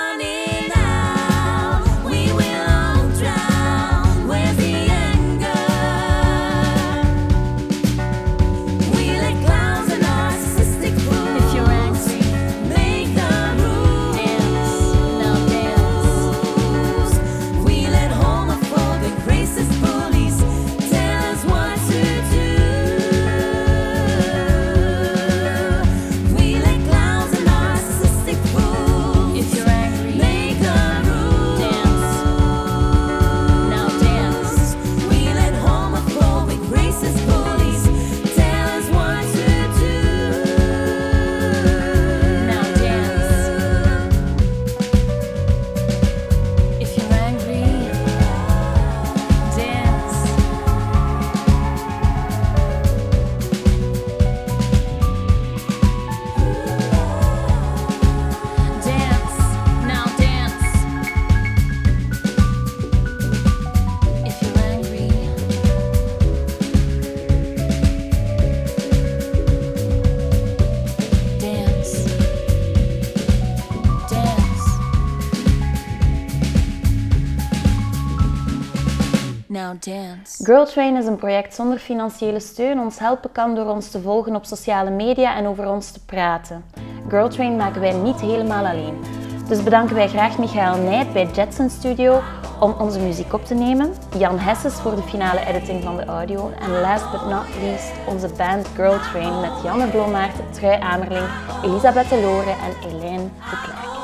Girl Train is een project zonder financiële steun. Ons helpen kan door ons te volgen op sociale media en over ons te praten. Girl Train maken wij niet helemaal alleen. Dus bedanken wij graag Michael Nijt bij Jetson Studio om onze muziek op te nemen, Jan Hesses voor de finale editing van de audio en last but not least onze band Girl Train met Janne Blommaert, Trui Amerling, Elisabeth Loren en Elaine de Klerk.